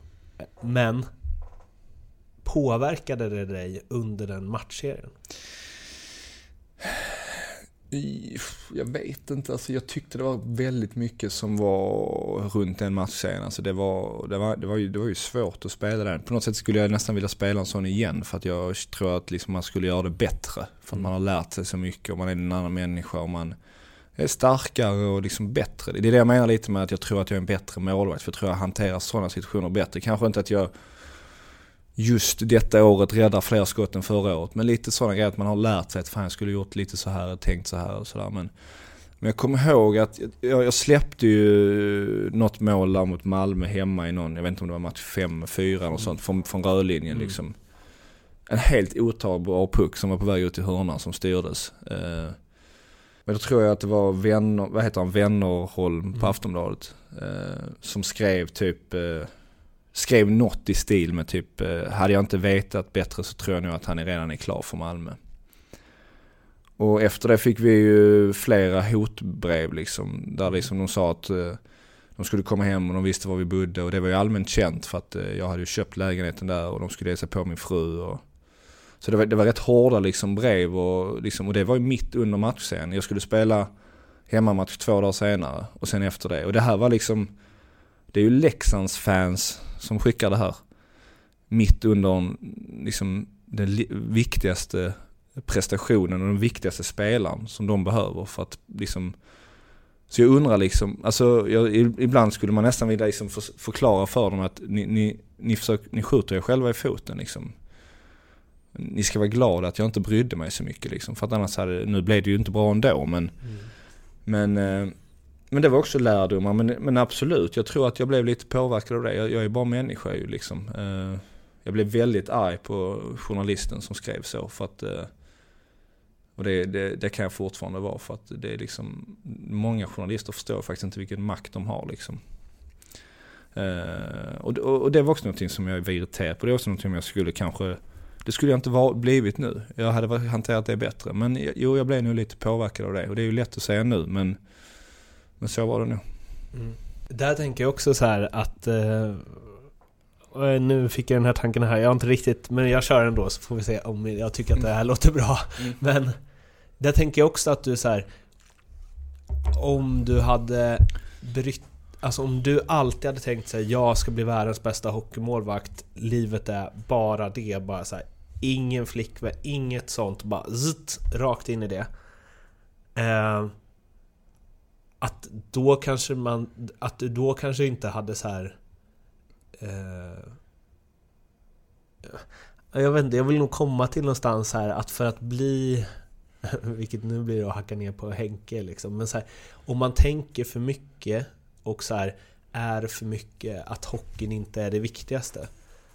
Men Påverkade det dig under den matchserien? Jag vet inte, alltså jag tyckte det var väldigt mycket som var runt den matchserien. Alltså det, var, det, var, det, var ju, det var ju svårt att spela den. På något sätt skulle jag nästan vilja spela en sån igen för att jag tror att liksom man skulle göra det bättre. För att man har lärt sig så mycket och man är en annan människa och man är starkare och liksom bättre. Det är det jag menar lite med att jag tror att jag är en bättre målvakt. För jag tror jag hanterar sådana situationer bättre. Kanske inte att jag just detta året räddar fler skott än förra året. Men lite sådana grejer att man har lärt sig att fan jag skulle gjort lite så här, tänkt så här och sådär. Men, men jag kommer ihåg att jag, jag släppte ju något mål där mot Malmö hemma i någon, jag vet inte om det var match 5-4 eller sånt, från, från rödlinjen Mm. liksom. En helt otagbar puck som var på väg ut i hörnan som styrdes. Eh, men då tror jag att det var vänner, vad heter han, Vännerholm på Mm. Aftonbladet. Eh, som skrev typ, eh, skrev något i stil med typ, eh, hade jag inte vetat bättre så tror jag nog att han redan är klar för Malmö. Och efter det fick vi ju flera hotbrev liksom, där liksom de sa att eh, de skulle komma hem och de visste var vi bodde och det var ju allmänt känt för att eh, jag hade ju köpt lägenheten där och de skulle ge sig på min fru och så det var, det var rätt hårda liksom brev och, liksom, och det var ju mitt under matchserien. Jag skulle spela hemmamatch två dagar senare och sen efter det. Och det här var liksom, det är ju Leksands fans som skickar det här. Mitt under liksom, den viktigaste prestationen och den viktigaste spelaren som de behöver för att liksom så jag undrar liksom, alltså jag, ibland skulle man nästan vilja liksom för, förklara för dem att ni, ni, ni, försök, ni skjuter er själva i foten liksom. Ni ska vara glada att jag inte brydde mig så mycket liksom. För att annars hade, nu blev det ju inte bra ändå men Men, eh, men det var också lärdomar. Men, men absolut, jag tror att jag blev lite påverkad av det. Jag, jag är bara människa ju liksom. Eh, Jag blev väldigt arg på journalisten som skrev så. För att, eh, och det, det, det kan jag fortfarande vara. För att det är liksom, många journalister förstår faktiskt inte vilken makt de har liksom. Eh, och, och, och det var också någonting som jag var irriterad på. Det är också någonting som jag skulle kanske det skulle jag inte var, blivit nu. Jag hade hanterat det bättre. Men jo, jag blev nog lite påverkad av det. Och det är ju lätt att säga nu, men, men så var det nog. Där tänker jag också så här att eh, nu fick jag den här tanken här, jag har inte riktigt, men jag kör ändå så får vi se om jag tycker att det här låter bra. Men där tänker jag också att du så här om du hade brytt, alltså om du alltid hade tänkt sig jag ska bli världens bästa hockeymålvakt, livet är bara det, bara så här, ingen flickvän, inget sånt, bara zzzt, rakt in i det. Eh, att då kanske man, att du då kanske inte hade så här. Eh, jag vet inte, jag vill nog komma till någonstans här att för att bli vilket nu blir det att hacka ner på Henke liksom, men så här, om man tänker för mycket och så här är för mycket att hockeyn inte är det viktigaste.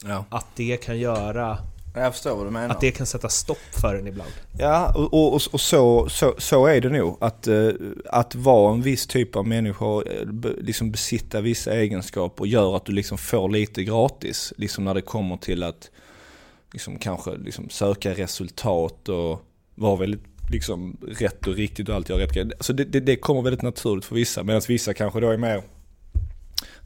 Ja. Att det kan göra, Jag förstår vad du menar. att det kan sätta stopp för en ibland. Ja, och, och, och så, så, så är det nog. Att, eh, att vara en viss typ av människa, eh, liksom besitta vissa egenskaper gör att du liksom får lite gratis. Liksom när det kommer till att liksom kanske liksom söka resultat och vara väldigt liksom rätt och riktigt och allt göra rätt grejer. Alltså det, det, det kommer väldigt naturligt för vissa. Medan vissa kanske då är mer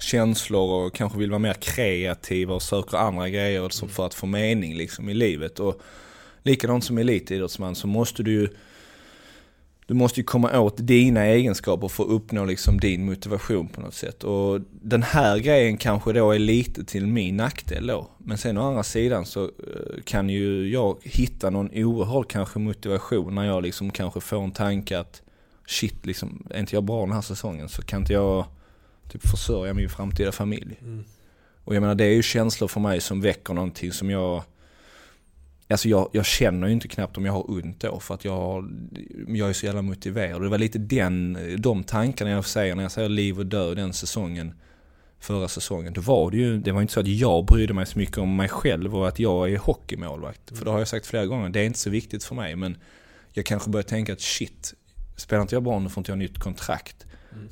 känslor och kanske vill vara mer kreativa och söker andra grejer som för att få mening liksom i livet. Och likadant som elitidrottsman så måste du ju du måste ju komma åt dina egenskaper för att uppnå liksom din motivation på något sätt. Och den här grejen kanske då är lite till min nackdel då. Men sen å andra sidan så eh, kan ju jag hitta någon oerhörd kanske motivation när jag liksom kanske får en tanke att shit liksom, är inte jag bra den här säsongen så kan inte jag typ försörja min framtida familj. Och jag menar det är ju känslor för mig som väcker någonting som jag Alltså jag, jag känner ju inte knappt om jag har ont då för att jag, jag är så jävla motiverad. Det var lite den, de tankarna jag säger när jag säger liv och död den säsongen. Förra säsongen. Då var det ju, det var inte så att jag brydde mig så mycket om mig själv och att jag är hockeymålvakt. För det har jag sagt flera gånger, det är inte så viktigt för mig. Men jag kanske börjar tänka att shit, spelar inte jag bra nu får inte jag nytt kontrakt.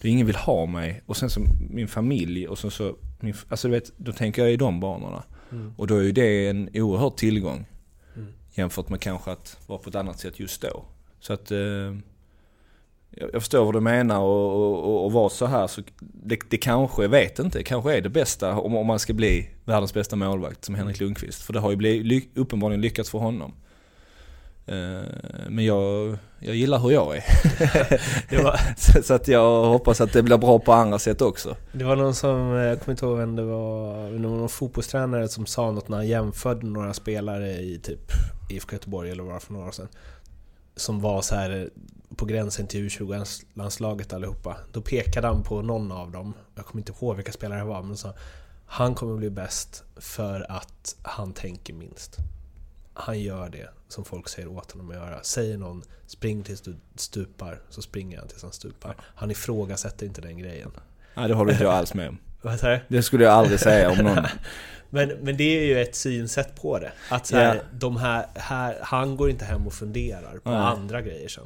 Då ingen vill ha mig. Och sen så min familj och sen så, min, alltså du vet, då tänker jag i de banorna. Och då är ju det en oerhörd tillgång. Jämfört med kanske att vara på ett annat sätt just då. Så att eh, jag, jag förstår vad du menar och, och, och, och vara så här så det, det kanske, jag vet inte, kanske är det bästa om, om man ska bli världens bästa målvakt som Henrik Lundqvist. För det har ju blivit, uppenbarligen lyckats för honom. Eh, men jag, jag gillar hur jag är. Var, så, så att jag hoppas att det blir bra på andra sätt också. Det var någon som, eh, jag kommer inte ihåg vem det var, det var någon fotbollstränare som sa något när han jämförde några spelare i typ IFK Göteborg eller vad det var för några år sedan. som var så här på gränsen till U20-landslaget allihopa. Då pekade han på någon av dem, jag kommer inte ihåg vilka spelare det var, men sa han kommer bli bäst för att han tänker minst. Han gör det som folk säger åt honom att göra. Säger någon spring tills du stupar, så springer han tills han stupar. Han ifrågasätter inte den grejen. Nej, det håller inte jag alls med om. Det skulle jag aldrig säga om någon. Men, men det är ju ett synsätt på det. Att så här, Ja. de här, här, han går inte hem och funderar på Nej. andra grejer sen.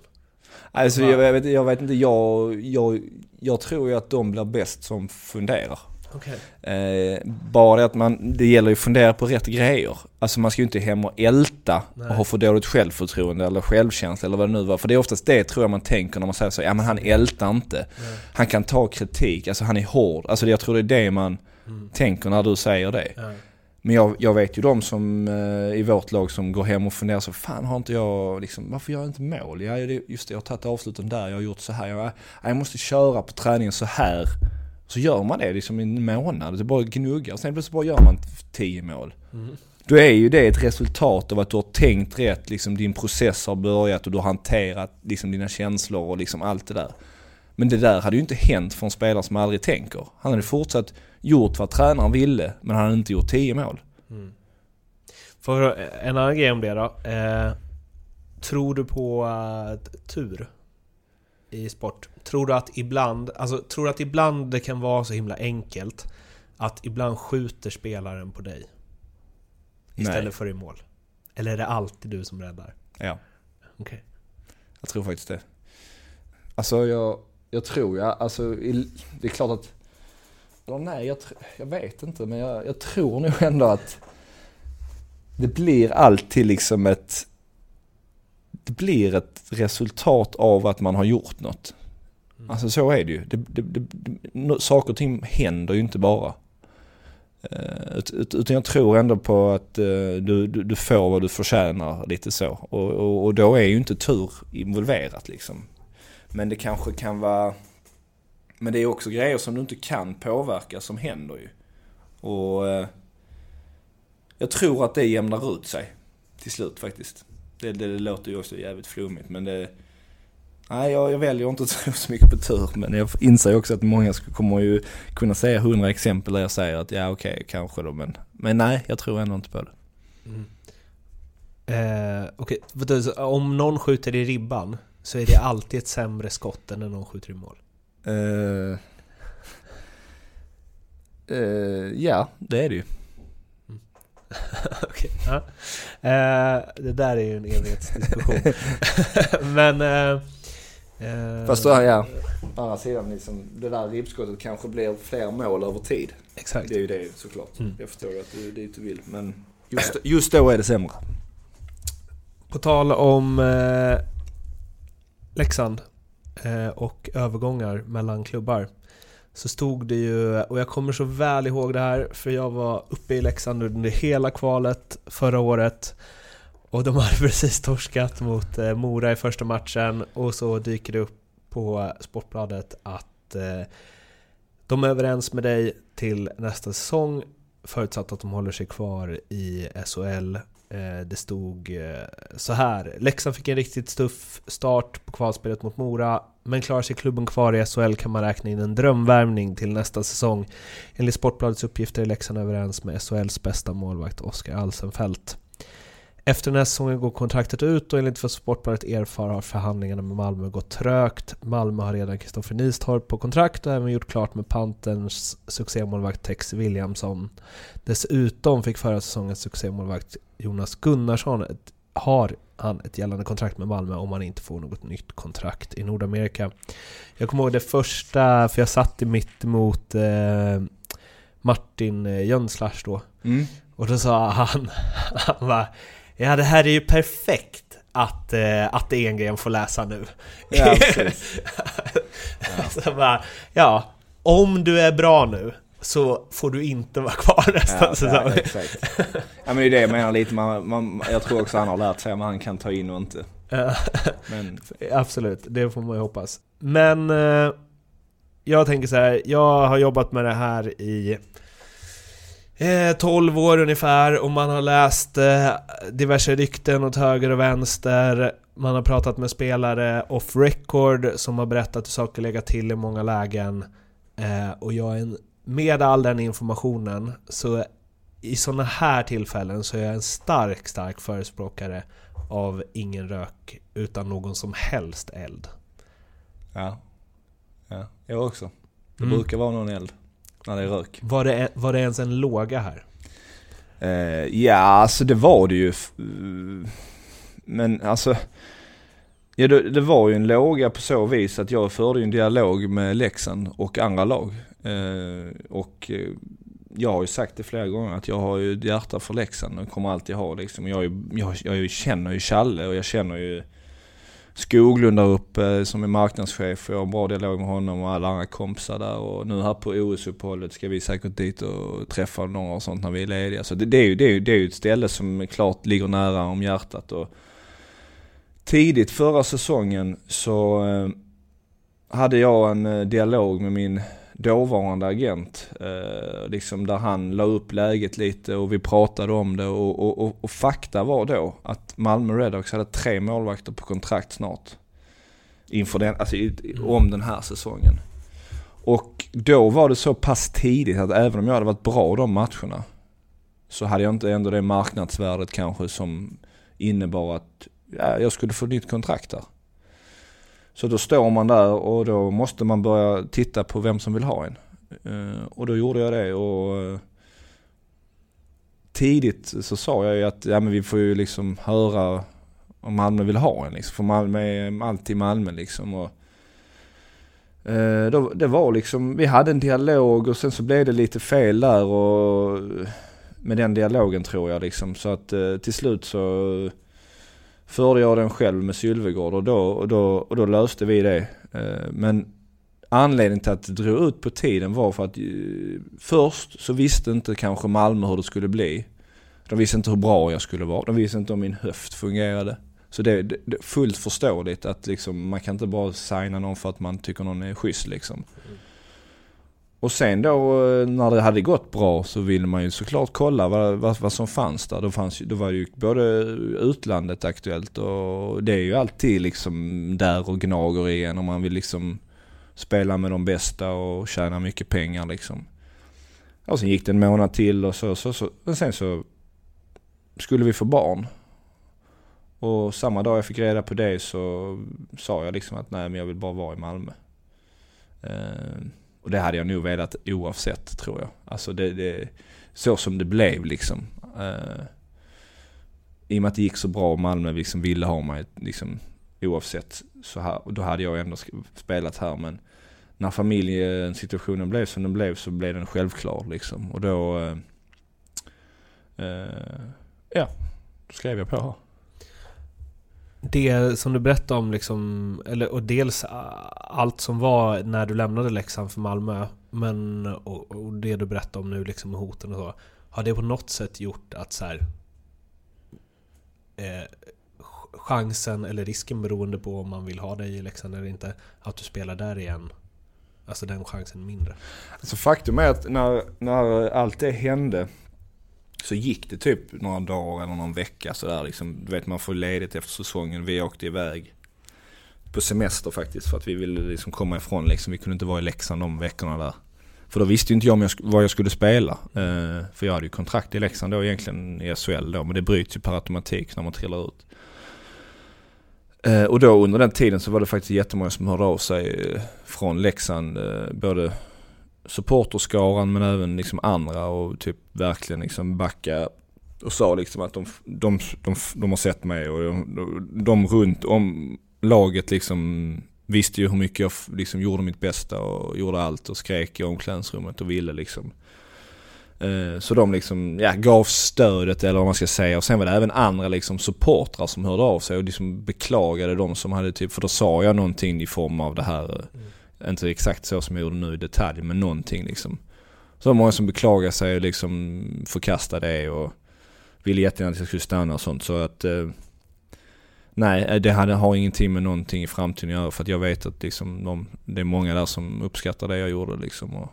Alltså jag, jag, vet, jag vet inte, jag, jag, jag tror ju att de blir bäst som funderar. Okej. Eh, bara att man, det gäller ju att fundera på rätt grejer. Alltså man ska ju inte hem och älta Nej. och ha för dåligt självförtroende eller självkänsla eller vad det nu var. För det är oftast det tror jag man tänker när man säger så, ja men han ältar inte. Han kan ta kritik, alltså han är hård. Alltså jag tror det är det man tänker när du säger det. Ja. Men jag, jag vet ju de som eh, i vårt lag som går hem och funderar så, fan har inte jag, liksom, varför gör jag inte mål? Ja, det- just det, jag har tagit avsluten där, jag har gjort så här, jag, jag måste köra på träningen så här. Så gör man det liksom i en månad, det bara gnuggar och sen plötsligt bara gör man 10 mål. Då är ju det ett resultat av att du har tänkt rätt, liksom din process har börjat och du har hanterat liksom dina känslor och liksom allt det där. Men det där hade ju inte hänt för en spelare som aldrig tänker. Han hade fortsatt gjort vad tränaren ville, men han hade inte gjort 10 mål. Mm. För eh, en annan grej om det då. Eh, tror du på uh, tur i sport? Tror du att ibland, alltså tror du att ibland det kan vara så himla enkelt att ibland skjuter spelaren på dig istället Nej. för i mål? Eller är det alltid du som räddar? Ja, Okej. jag tror faktiskt det. Alltså jag, jag tror ja, alltså det är klart att, nej jag, jag vet inte men jag, jag tror nog ändå att det blir alltid liksom ett, det blir ett resultat av att man har gjort något. Mm. Alltså så är det ju. Det, det, det, det, saker och ting händer ju inte bara. Eh, ut- ut- Utan jag tror ändå på att eh, du, du, du får vad du förtjänar lite så. Och, och, och då är ju inte tur involverat liksom. Men det kanske kan vara... Men det är också grejer som du inte kan påverka som händer ju. Och eh, jag tror att det jämnar ut sig till slut faktiskt. Det, det, det låter ju också jävligt flummigt men det... Nej, jag, jag väljer inte att tro så mycket på tur men jag inser också att många kommer ju kunna säga hundra exempel där jag säger att ja okej, kanske då men... Men nej, jag tror ändå inte på det. Eh, Okej, okay. om någon skjuter i ribban så är det alltid ett sämre skott än när någon skjuter i mål. Eh, eh, ja, det är det ju. Okej, ja. eh, Det där är ju en evighetsdiskussion. Men... Eh, Fast då, ja, å andra sidan liksom, det där ribbskottet kanske blir fler mål över tid. Exakt. Det är ju det såklart. Mm. Jag förstår att det är dit du vill. Men just, just då är det sämre. På tal om eh, Leksand eh, och övergångar mellan klubbar så stod det ju, och jag kommer så väl ihåg det här för jag var uppe i Leksand under hela kvalet förra året och de hade precis torskat mot eh, Mora i första matchen och så dyker det upp på Sportbladet att eh, de är överens med dig till nästa säsong förutsatt att de håller sig kvar i SHL eh, Det stod eh, så här. Leksand fick en riktigt tuff start på kvalspelet mot Mora, men klarar sig klubben kvar i SHL kan man räkna in en drömvärvning till nästa säsong. Enligt Sportbladets uppgifter är Leksand överens med SHLs bästa målvakt Oskar Alsenfelt. Efter den här säsongen går kontraktet ut och enligt vad Sportbladet erfar har förhandlingarna med Malmö gått trögt. Malmö har redan Kristoffer Nistorp på kontrakt och även gjort klart med Panterns succémålvakt Tex Williamson. Dessutom fick förra säsongens succémålvakt Jonas Gunnarsson ett, har han ett gällande kontrakt med Malmö om han inte får något nytt kontrakt i Nordamerika. Jag kommer ihåg det första, för jag satt i mitt emot eh, Martin eh, Jönslars då. Mm. Och då sa han, han bara, Ja det här är ju perfekt att, eh, att Engren får läsa nu. Ja, precis. Så jag bara, ja, om du är bra nu så får du inte vara kvar nästa Ja, säsong. ja, exakt. Ja men det är det jag menar lite. Man, man, jag tror också han har lärt sig vad han kan ta in och inte. Ja. Men Absolut, det får man ju hoppas. Men eh, jag tänker så här, jag har jobbat med det här i eh, 12 år ungefär och man har läst eh, diverse rykten åt höger och vänster. Man har pratat med spelare off record som har berättat hur saker legat till i många lägen. Eh, och jag är en, med all den informationen så i sådana här tillfällen så är jag en stark, stark förespråkare av ingen rök utan någon som helst eld. Ja. ja. Jag också. Det Mm. brukar vara någon eld när det är rök. Var det, var det ens en låga här? Eh, ja, alltså det var det ju. Men alltså. Ja, det, det var ju en låga på så vis att jag förde en dialog med Leksand och andra lag. Eh, och eh, jag har ju sagt det flera gånger att jag har ju ett hjärta för Leksand och kommer alltid ha liksom. Jag, ju- jag, jag känner ju Challe och jag känner ju Skoglund där uppe eh, som är marknadschef. Jag har en bra dialog med honom och alla andra kompisar där. Och nu här på OS-uppehållet ska vi säkert dit och träffa några och sånt när vi är lediga. Så det, det, är ju, det, är ju, det är ju ett ställe som klart ligger nära om hjärtat. Och tidigt förra säsongen så eh, hade jag en eh, dialog med min dåvarande agent. Eh, liksom där han la upp läget lite och vi pratade om det och, och, och, och fakta var då att Malmö Redhawks hade tre målvakter på kontrakt snart. Inför den, alltså om den här säsongen. Och då var det så pass tidigt att även om jag hade varit bra de matcherna så hade jag inte ändå det marknadsvärdet kanske som innebar att ja, jag skulle få nytt kontrakt där. Så då står man där och då måste man börja titta på vem som vill ha en. Eh, och då gjorde jag det och eh, tidigt så sa jag ju att ja, men vi får ju liksom höra om Malmö vill ha en. Liksom. För Malmö är alltid Malmö liksom. Och, eh, då, det var liksom, vi hade en dialog och sen så blev det lite fel där och med den dialogen tror jag liksom. Så att eh, till slut så förde jag den själv med Sylvegård och då, och då, och då löste vi det. Eh, men anledningen till att det drog ut på tiden var för att eh, först så visste inte kanske Malmö hur det skulle bli. De visste inte hur bra jag skulle vara. De visste inte om min höft fungerade. Så det är det är fullt förståeligt att liksom, man kan inte bara signa någon för att man tycker någon är schysst liksom. Mm. Och sen då eh, när det hade gått bra så ville man ju såklart kolla vad, vad, vad som fanns där. Då, fanns, då var det ju både utlandet aktuellt och det är ju alltid liksom där och gnager i en om man vill liksom spela med de bästa och tjäna mycket pengar liksom. Och sen gick det en månad till och så, så, så Men sen så skulle vi få barn. Och samma dag jag fick reda på det så sa jag liksom att nej men jag vill bara vara i Malmö. Eh, och det hade jag nog velat oavsett tror jag. Alltså det, det så som det blev liksom. Uh, I och med att det gick så bra och Malmö liksom ville ha mig liksom oavsett så här. Och då hade jag ändå spelat här men när familjesituationen blev som den blev så blev den självklar liksom. Och då, uh, uh, ja, då skrev jag på här. Det som du berättade om liksom, eller, och dels allt som var när du lämnade Leksand för Malmö, men och, och det du berättade om nu liksom med hoten och så. Har det på något sätt gjort att så här, eh, chansen eller risken beroende på om man vill ha dig i Leksand eller inte, att du spelar där igen, alltså den chansen mindre? Alltså faktum är att när, när allt det hände så gick det typ några dagar eller någon vecka sådär liksom. Du vet man får ledigt efter säsongen. Vi åkte iväg på semester faktiskt för att vi ville liksom komma ifrån liksom. Vi kunde inte vara i Leksand de veckorna där. För då visste ju inte jag om jag, vad jag skulle spela. Eh, för jag hade ju kontrakt i Leksand då egentligen i SHL då. Men det bryts ju per automatik när man trillar ut. Eh, och då under den tiden så var det faktiskt jättemånga som hörde av sig eh, från Leksand. Eh, både supporterskaran men även liksom andra och typ verkligen liksom backa och sa liksom att de, de, de, de har sett mig och de, de runt om laget liksom visste ju hur mycket jag liksom gjorde mitt bästa och gjorde allt och skrek i omklädningsrummet och ville liksom. Eh, så de liksom, ja, gav stödet eller vad man ska säga och sen var det även andra liksom supportrar som hörde av sig och liksom beklagade de som hade typ, för då sa jag någonting i form av det här eh, mm inte exakt så som jag gjorde nu i detalj, men någonting liksom. Så många som beklagade sig och liksom förkastade det och ville jättegärna att jag skulle stanna och sånt. Så att eh, nej, det hade, har ingenting med någonting i framtiden att göra. För att jag vet att liksom de, det är många där som uppskattar det jag gjorde liksom. Och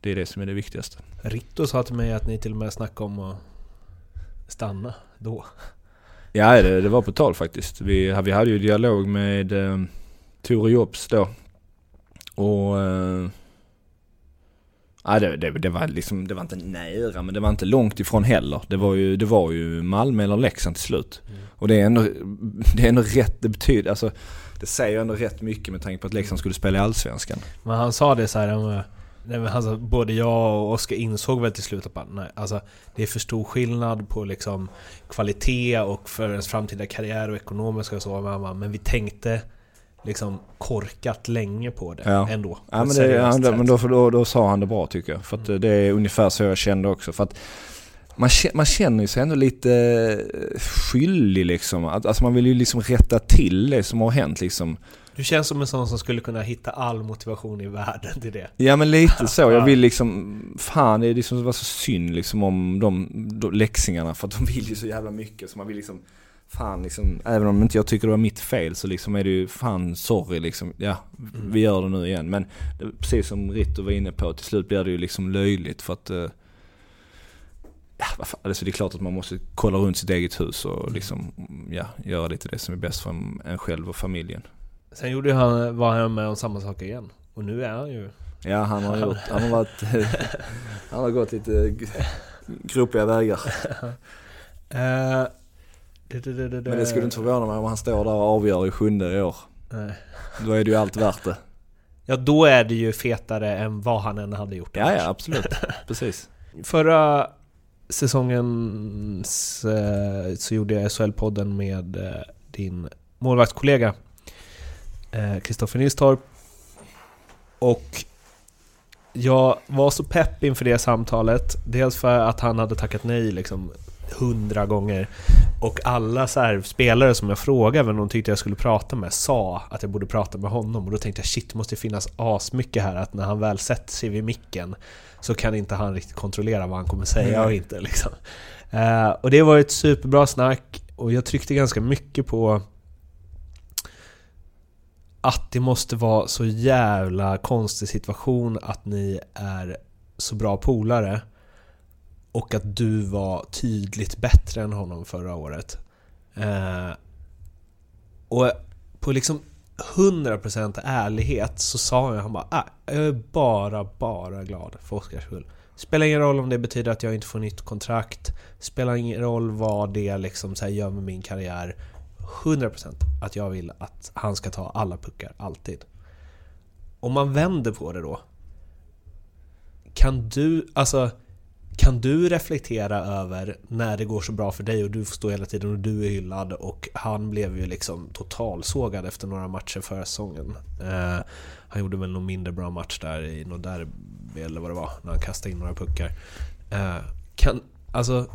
Det är det som är det viktigaste. Ritto sa till mig att ni till och med snackade om att stanna då. Ja, det, det var på tal faktiskt. Vi, vi hade ju dialog med eh, Tore Jobs då. Och... Eh, ja, det, det, det, var liksom, det var inte nära men det var inte långt ifrån heller. Det var ju, det var ju Malmö eller Leksand till slut. Mm. Och det är ändå, det är ändå rätt, det betyder, alltså det säger ändå rätt mycket med tanke på att Leksand skulle spela i Allsvenskan. Men han sa det så här, han, nej, men han sa, både jag och Oskar insåg väl till slut att nej, alltså, det är för stor skillnad på liksom kvalitet och för ens framtida karriär och ekonomiska och så. Men, men vi tänkte liksom korkat länge på det Ja. ändå. på Ja men, det, ja, men då, då, då sa han det bra tycker jag. För att det är ungefär så jag kände också. För att man, man känner sig ändå lite eh, skyldig liksom. Alltså man vill ju liksom rätta till det som har hänt liksom. Du känns som en sån som skulle kunna hitta all motivation i världen till det. Ja men lite så. Jag vill liksom, fan det är liksom, det var så synd liksom om de, de läxingarna. För att de vill ju så jävla mycket. Så man vill liksom, fan liksom, även om inte jag tycker det var mitt fel så liksom är det ju, fan sorry liksom. Ja, vi gör det nu igen. Men det, precis som Ritto var inne på, till slut blir det ju liksom löjligt för att eh, Ja, alltså det är klart att man måste kolla runt sitt eget hus och liksom, ja, göra lite det som är bäst för en själv och familjen. Sen gjorde han, var han med om samma sak igen. Och nu är han ju... Ja, han har gjort, han har varit, han har gått lite gropiga vägar. Eh, det, det, det, det, Men det skulle inte förvåna mig om han står där och avgör i sjunde i år. Nej. Då är det ju allt värt det. Ja, då är det ju fetare än vad han än hade gjort Ja, ja absolut. Precis. Förra säsongen eh, så gjorde jag SHL-podden med eh, din målvaktskollega eh, Kristoffer Nilstorp. Och jag var så pepp inför det samtalet. Dels för att han hade tackat nej liksom hundra gånger. Och alla så spelare som jag frågade vem de tyckte jag skulle prata med sa att jag borde prata med honom. Och då tänkte jag shit, det måste finnas asmycket här att när han väl sätter sig vid micken så kan inte han riktigt kontrollera vad han kommer säga och inte liksom. Eh, och det var ett superbra snack och jag tryckte ganska mycket på att det måste vara så jävla konstig situation att ni är så bra polare och att du var tydligt bättre än honom förra året. Eh, och på liksom 100% ärlighet så sa jag han bara ah, jag är bara, bara glad för Oskars skull. Spelar ingen roll om det betyder att jag inte får nytt kontrakt. Spelar ingen roll vad det liksom så här gör med min karriär. 100% att jag vill att han ska ta alla puckar, alltid. Om man vänder på det då. Kan du, alltså kan du reflektera över när det går så bra för dig och du får stå hela tiden och du är hyllad och han blev ju liksom totalsågad efter några matcher förra säsongen. Eh, han gjorde väl någon mindre bra match där i något derby eller vad det var, när han kastade in några puckar. Eh, kan, alltså,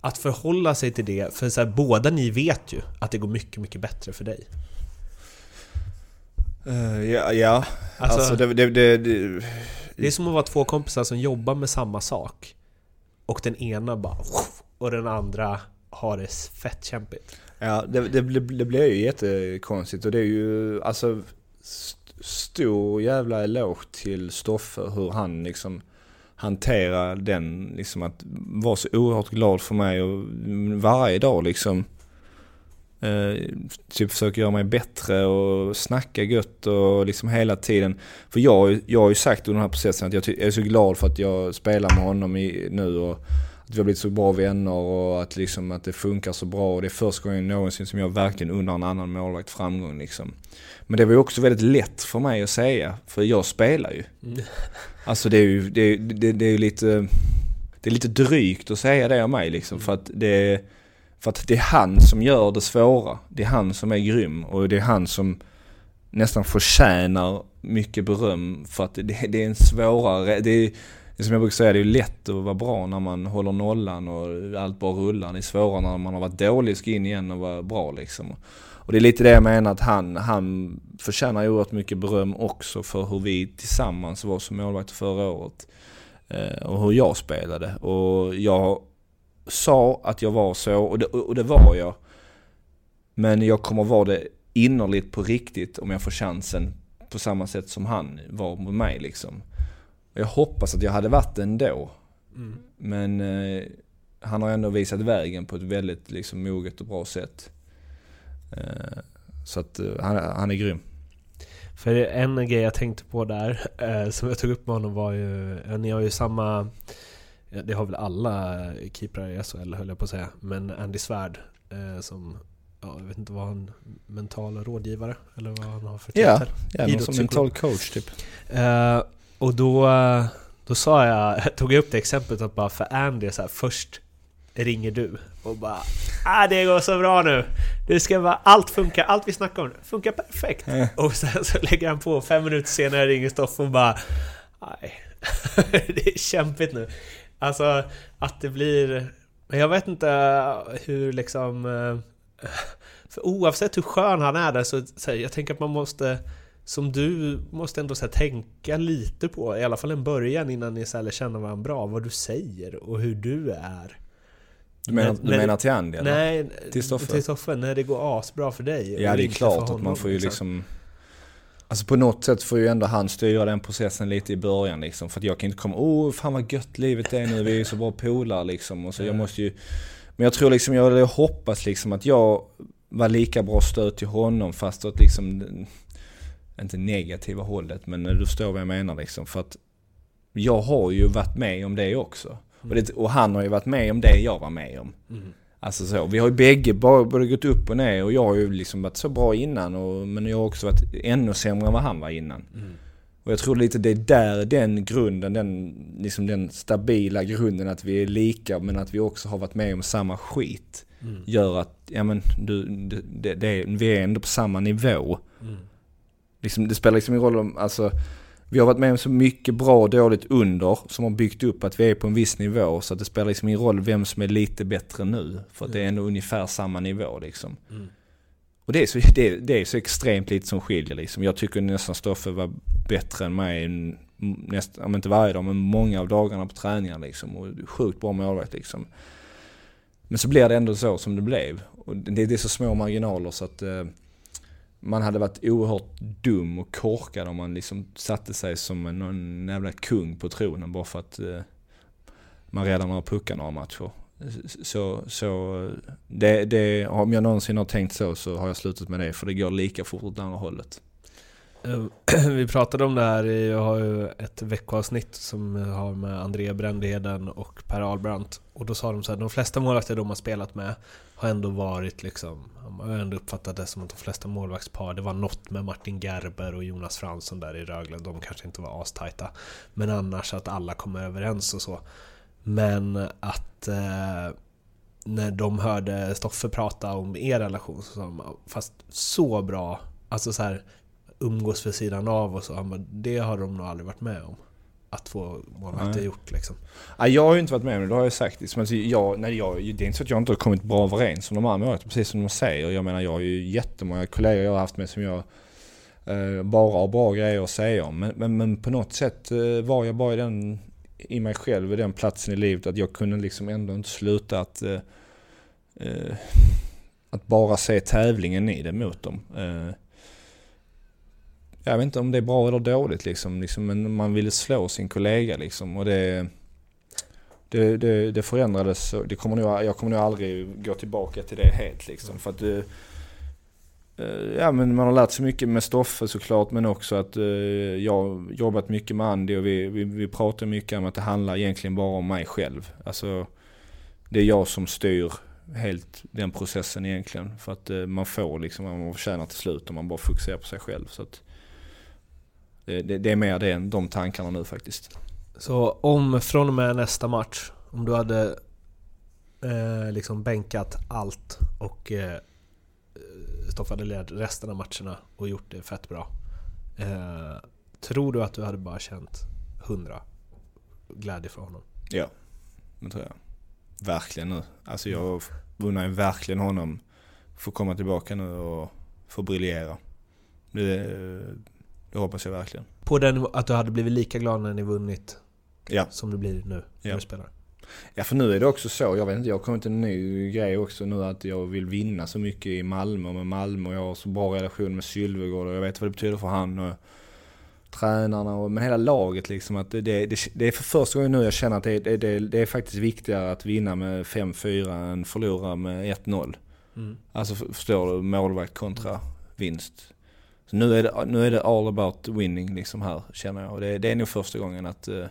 att förhålla sig till det, för så här, båda ni vet ju att det går mycket, mycket bättre för dig. Uh, ja, ja. Alltså- Alltså, det, det, det, det, är som att vara två kompisar som jobbar med samma sak. Och den ena bara... Och den andra har det fett kämpigt. Ja, det, det, det, det blir ju jättekonstigt och det är ju alltså st- stor jävla eloge till Stoffe hur han liksom hanterar den, liksom att vara så oerhört glad för mig och varje dag liksom eh, typ försöker göra mig bättre och snacka gött och liksom hela tiden. För jag, jag har ju sagt under den här processen att jag, jag är så glad för att jag spelar med honom i, nu och att vi har blivit så bra vänner och att, liksom, att det funkar så bra. Och det är första gången någonsin som jag verkligen undrar en annan målvakt framgång. Liksom. Men det var ju också väldigt lätt för mig att säga, för jag spelar ju. Alltså det är ju, det, är- det, det är lite, det är lite drygt att säga det om mig liksom. För att det för att det är han som gör det svåra. Det är han som är grym och det är han som nästan förtjänar mycket beröm för att det, det är en svårare, det är, det är som jag brukar säga, det är lätt att vara bra när man håller nollan och allt bara rullar. Det är svårare när man har varit dålig, ska in igen och vara bra liksom. Och det är lite det jag menar att han, han förtjänar oerhört mycket beröm också för hur vi tillsammans var som målvakter förra året. Eh, och hur jag spelade. Och jag sa att jag var så och det, och det var jag. Men jag kommer vara det innerligt på riktigt om jag får chansen på samma sätt som han var med mig liksom. Jag hoppas att jag hade varit det ändå. Mm. Men eh, han har ändå visat vägen på ett väldigt liksom, moget och bra sätt. Eh, så att eh, han, han är grym. För en grej jag tänkte på där, eh, som jag tog upp med honom var ju, ja, ni har ju samma, det har väl alla keeprar i SHL höll jag på att säga, men Andy Svärd eh, som, ja, jag vet inte vad han, mental rådgivare eller vad han har för titel. Ja, ja någon som mental coach typ. Eh, och då, då sa jag, tog jag upp det exemplet att bara för Andy så här, först ringer du och bara ah, det går så bra nu! Det ska vara, allt funkar, allt vi snackar om funkar perfekt! Och sen så lägger han på, fem minuter senare ringer Stoffe och bara nej, det är kämpigt nu. Alltså att det blir, jag vet inte hur liksom eh, för oavsett hur skön han är där så, så här, jag tänker att man måste som du måste ändå så här, tänka lite på, i alla fall en början innan ni så här, lär känna varandra bra, vad du säger och hur du är. Du menar, Men- du men- menar till Andy? Nej, Till Stoffe? När det går asbra för dig. Ja det är klart att man får ju liksom Alltså på något sätt får ju ändå han styra den processen lite i början liksom. För att jag kan inte komma, åh fan vad gött livet är nu, vi är ju så bra polare liksom. Och så jag måste ju Men jag tror liksom, jag, jag hoppas liksom att jag var lika bra stöd till honom fast åt liksom Inte negativa hållet men du förstår vad jag menar liksom. För att jag har ju varit med om det också. Och, det, och han har ju varit med om det jag var med om. Alltså så, vi har ju bägge både gått upp och ner och jag har ju liksom varit så bra innan och, men jag har också varit ännu sämre än vad han var innan. Och jag tror lite det är där den grunden, den, liksom den stabila grunden att vi är lika men att vi också har varit med om samma skit. Gör att, ja men du, det, det, det, vi är ändå på samma nivå. Liksom, det spelar liksom ingen roll om, alltså vi har varit med om så mycket bra och dåligt under som har byggt upp att vi är på en viss nivå. Så att det spelar liksom ingen roll vem som är lite bättre nu. För att det är ändå ungefär samma nivå liksom. Och det är, så, det, det är så extremt lite som skiljer liksom. Jag tycker nästan Stoffe var bättre än mig, nästan, om inte varje dag, men många av dagarna på träningar liksom. Och sjukt bra målvakt liksom. Men så blir det ändå så som det blev. Och det, det är så små marginaler så att eh, man hade varit oerhört dum och korkad om man liksom satte sig som en någon jävla kung på tronen bara för att eh, man redan har puckar några matcher. Så, så eh, det, det, om jag någonsin har tänkt så så har jag slutat med det för det går lika fort åt andra hållet. Eh, vi pratade om det här, i- jag har ju ett veckoavsnitt som har med Andrea Brändheden och Per Ahlbrandt. Och då sa de så här, de flesta målvakter de har spelat med har ändå varit liksom, man har ändå uppfattat det som att de flesta målvaktspar, det var något med Martin Gerber och Jonas Fransson där i Rögle, de kanske inte var astajta. Men annars att alla kommer överens och så. Men att eh, när de hörde Stoffe prata om er relation så sa de, fast så bra, alltså så här umgås för sidan av och så. Han bara, det har de nog aldrig varit med om. Att få målvakter gjort liksom. Ja, jag har ju inte varit med om det, det har jag sagt. Liksom, alltså, jag, nej, jag, det är inte så att jag inte har kommit bra överens om de andra målvakterna, precis som de säger. Jag menar jag har ju jättemånga kollegor jag har haft med som jag eh, bara har bra grejer att säga om. Men, men, men på något sätt eh, var jag bara i den, i mig själv, i den platsen i livet att jag kunde liksom ändå inte sluta att eh, eh, att bara se tävlingen i det mot dem. Jag vet inte om det är bra eller dåligt liksom, liksom men man ville slå sin kollega liksom och det det, det, det förändrades. Det kommer nog, jag kommer nog aldrig gå tillbaka till det helt liksom. För att du, Ja men man har lärt sig mycket med Stoffe såklart men också att eh, jag har jobbat mycket med Andy och vi, vi, vi pratar mycket om att det handlar egentligen bara om mig själv. Alltså det är jag som styr helt den processen egentligen. För att eh, man får liksom vad man förtjänar till slut om man bara fokuserar på sig själv. Så att det, det, det är mer det än de tankarna nu faktiskt. Så om från och med nästa match, om du hade eh, liksom bänkat allt och eh, Stoffe hade lett resten av matcherna och gjort det fett bra. Eh, tror du att du hade bara känt 100 glädje för honom? Ja, det tror jag. Verkligen nu. Alltså jag unnar verkligen honom få komma tillbaka nu och få briljera. Det, det hoppas jag verkligen. På den att du hade blivit lika glad när ni vunnit Ja. som du blir nu när Ja. du spelar? Ja för nu är det också så, jag vet inte, jag har kommit till en ny grej också nu att jag vill vinna så mycket i Malmö med Malmö och jag har så bra relation med Sylvegård och jag vet vad det betyder för han och tränarna och men hela laget liksom. Att det, det, det, är för första gången nu jag känner att det, det, det, är faktiskt viktigare att vinna med 5-4 än förlora med 1-0. Mm. Alltså för- förstår du, målvakt kontra vinst. Så nu är, det, nu är det all about winning liksom här känner jag. Och det, det är nog första gången att eh,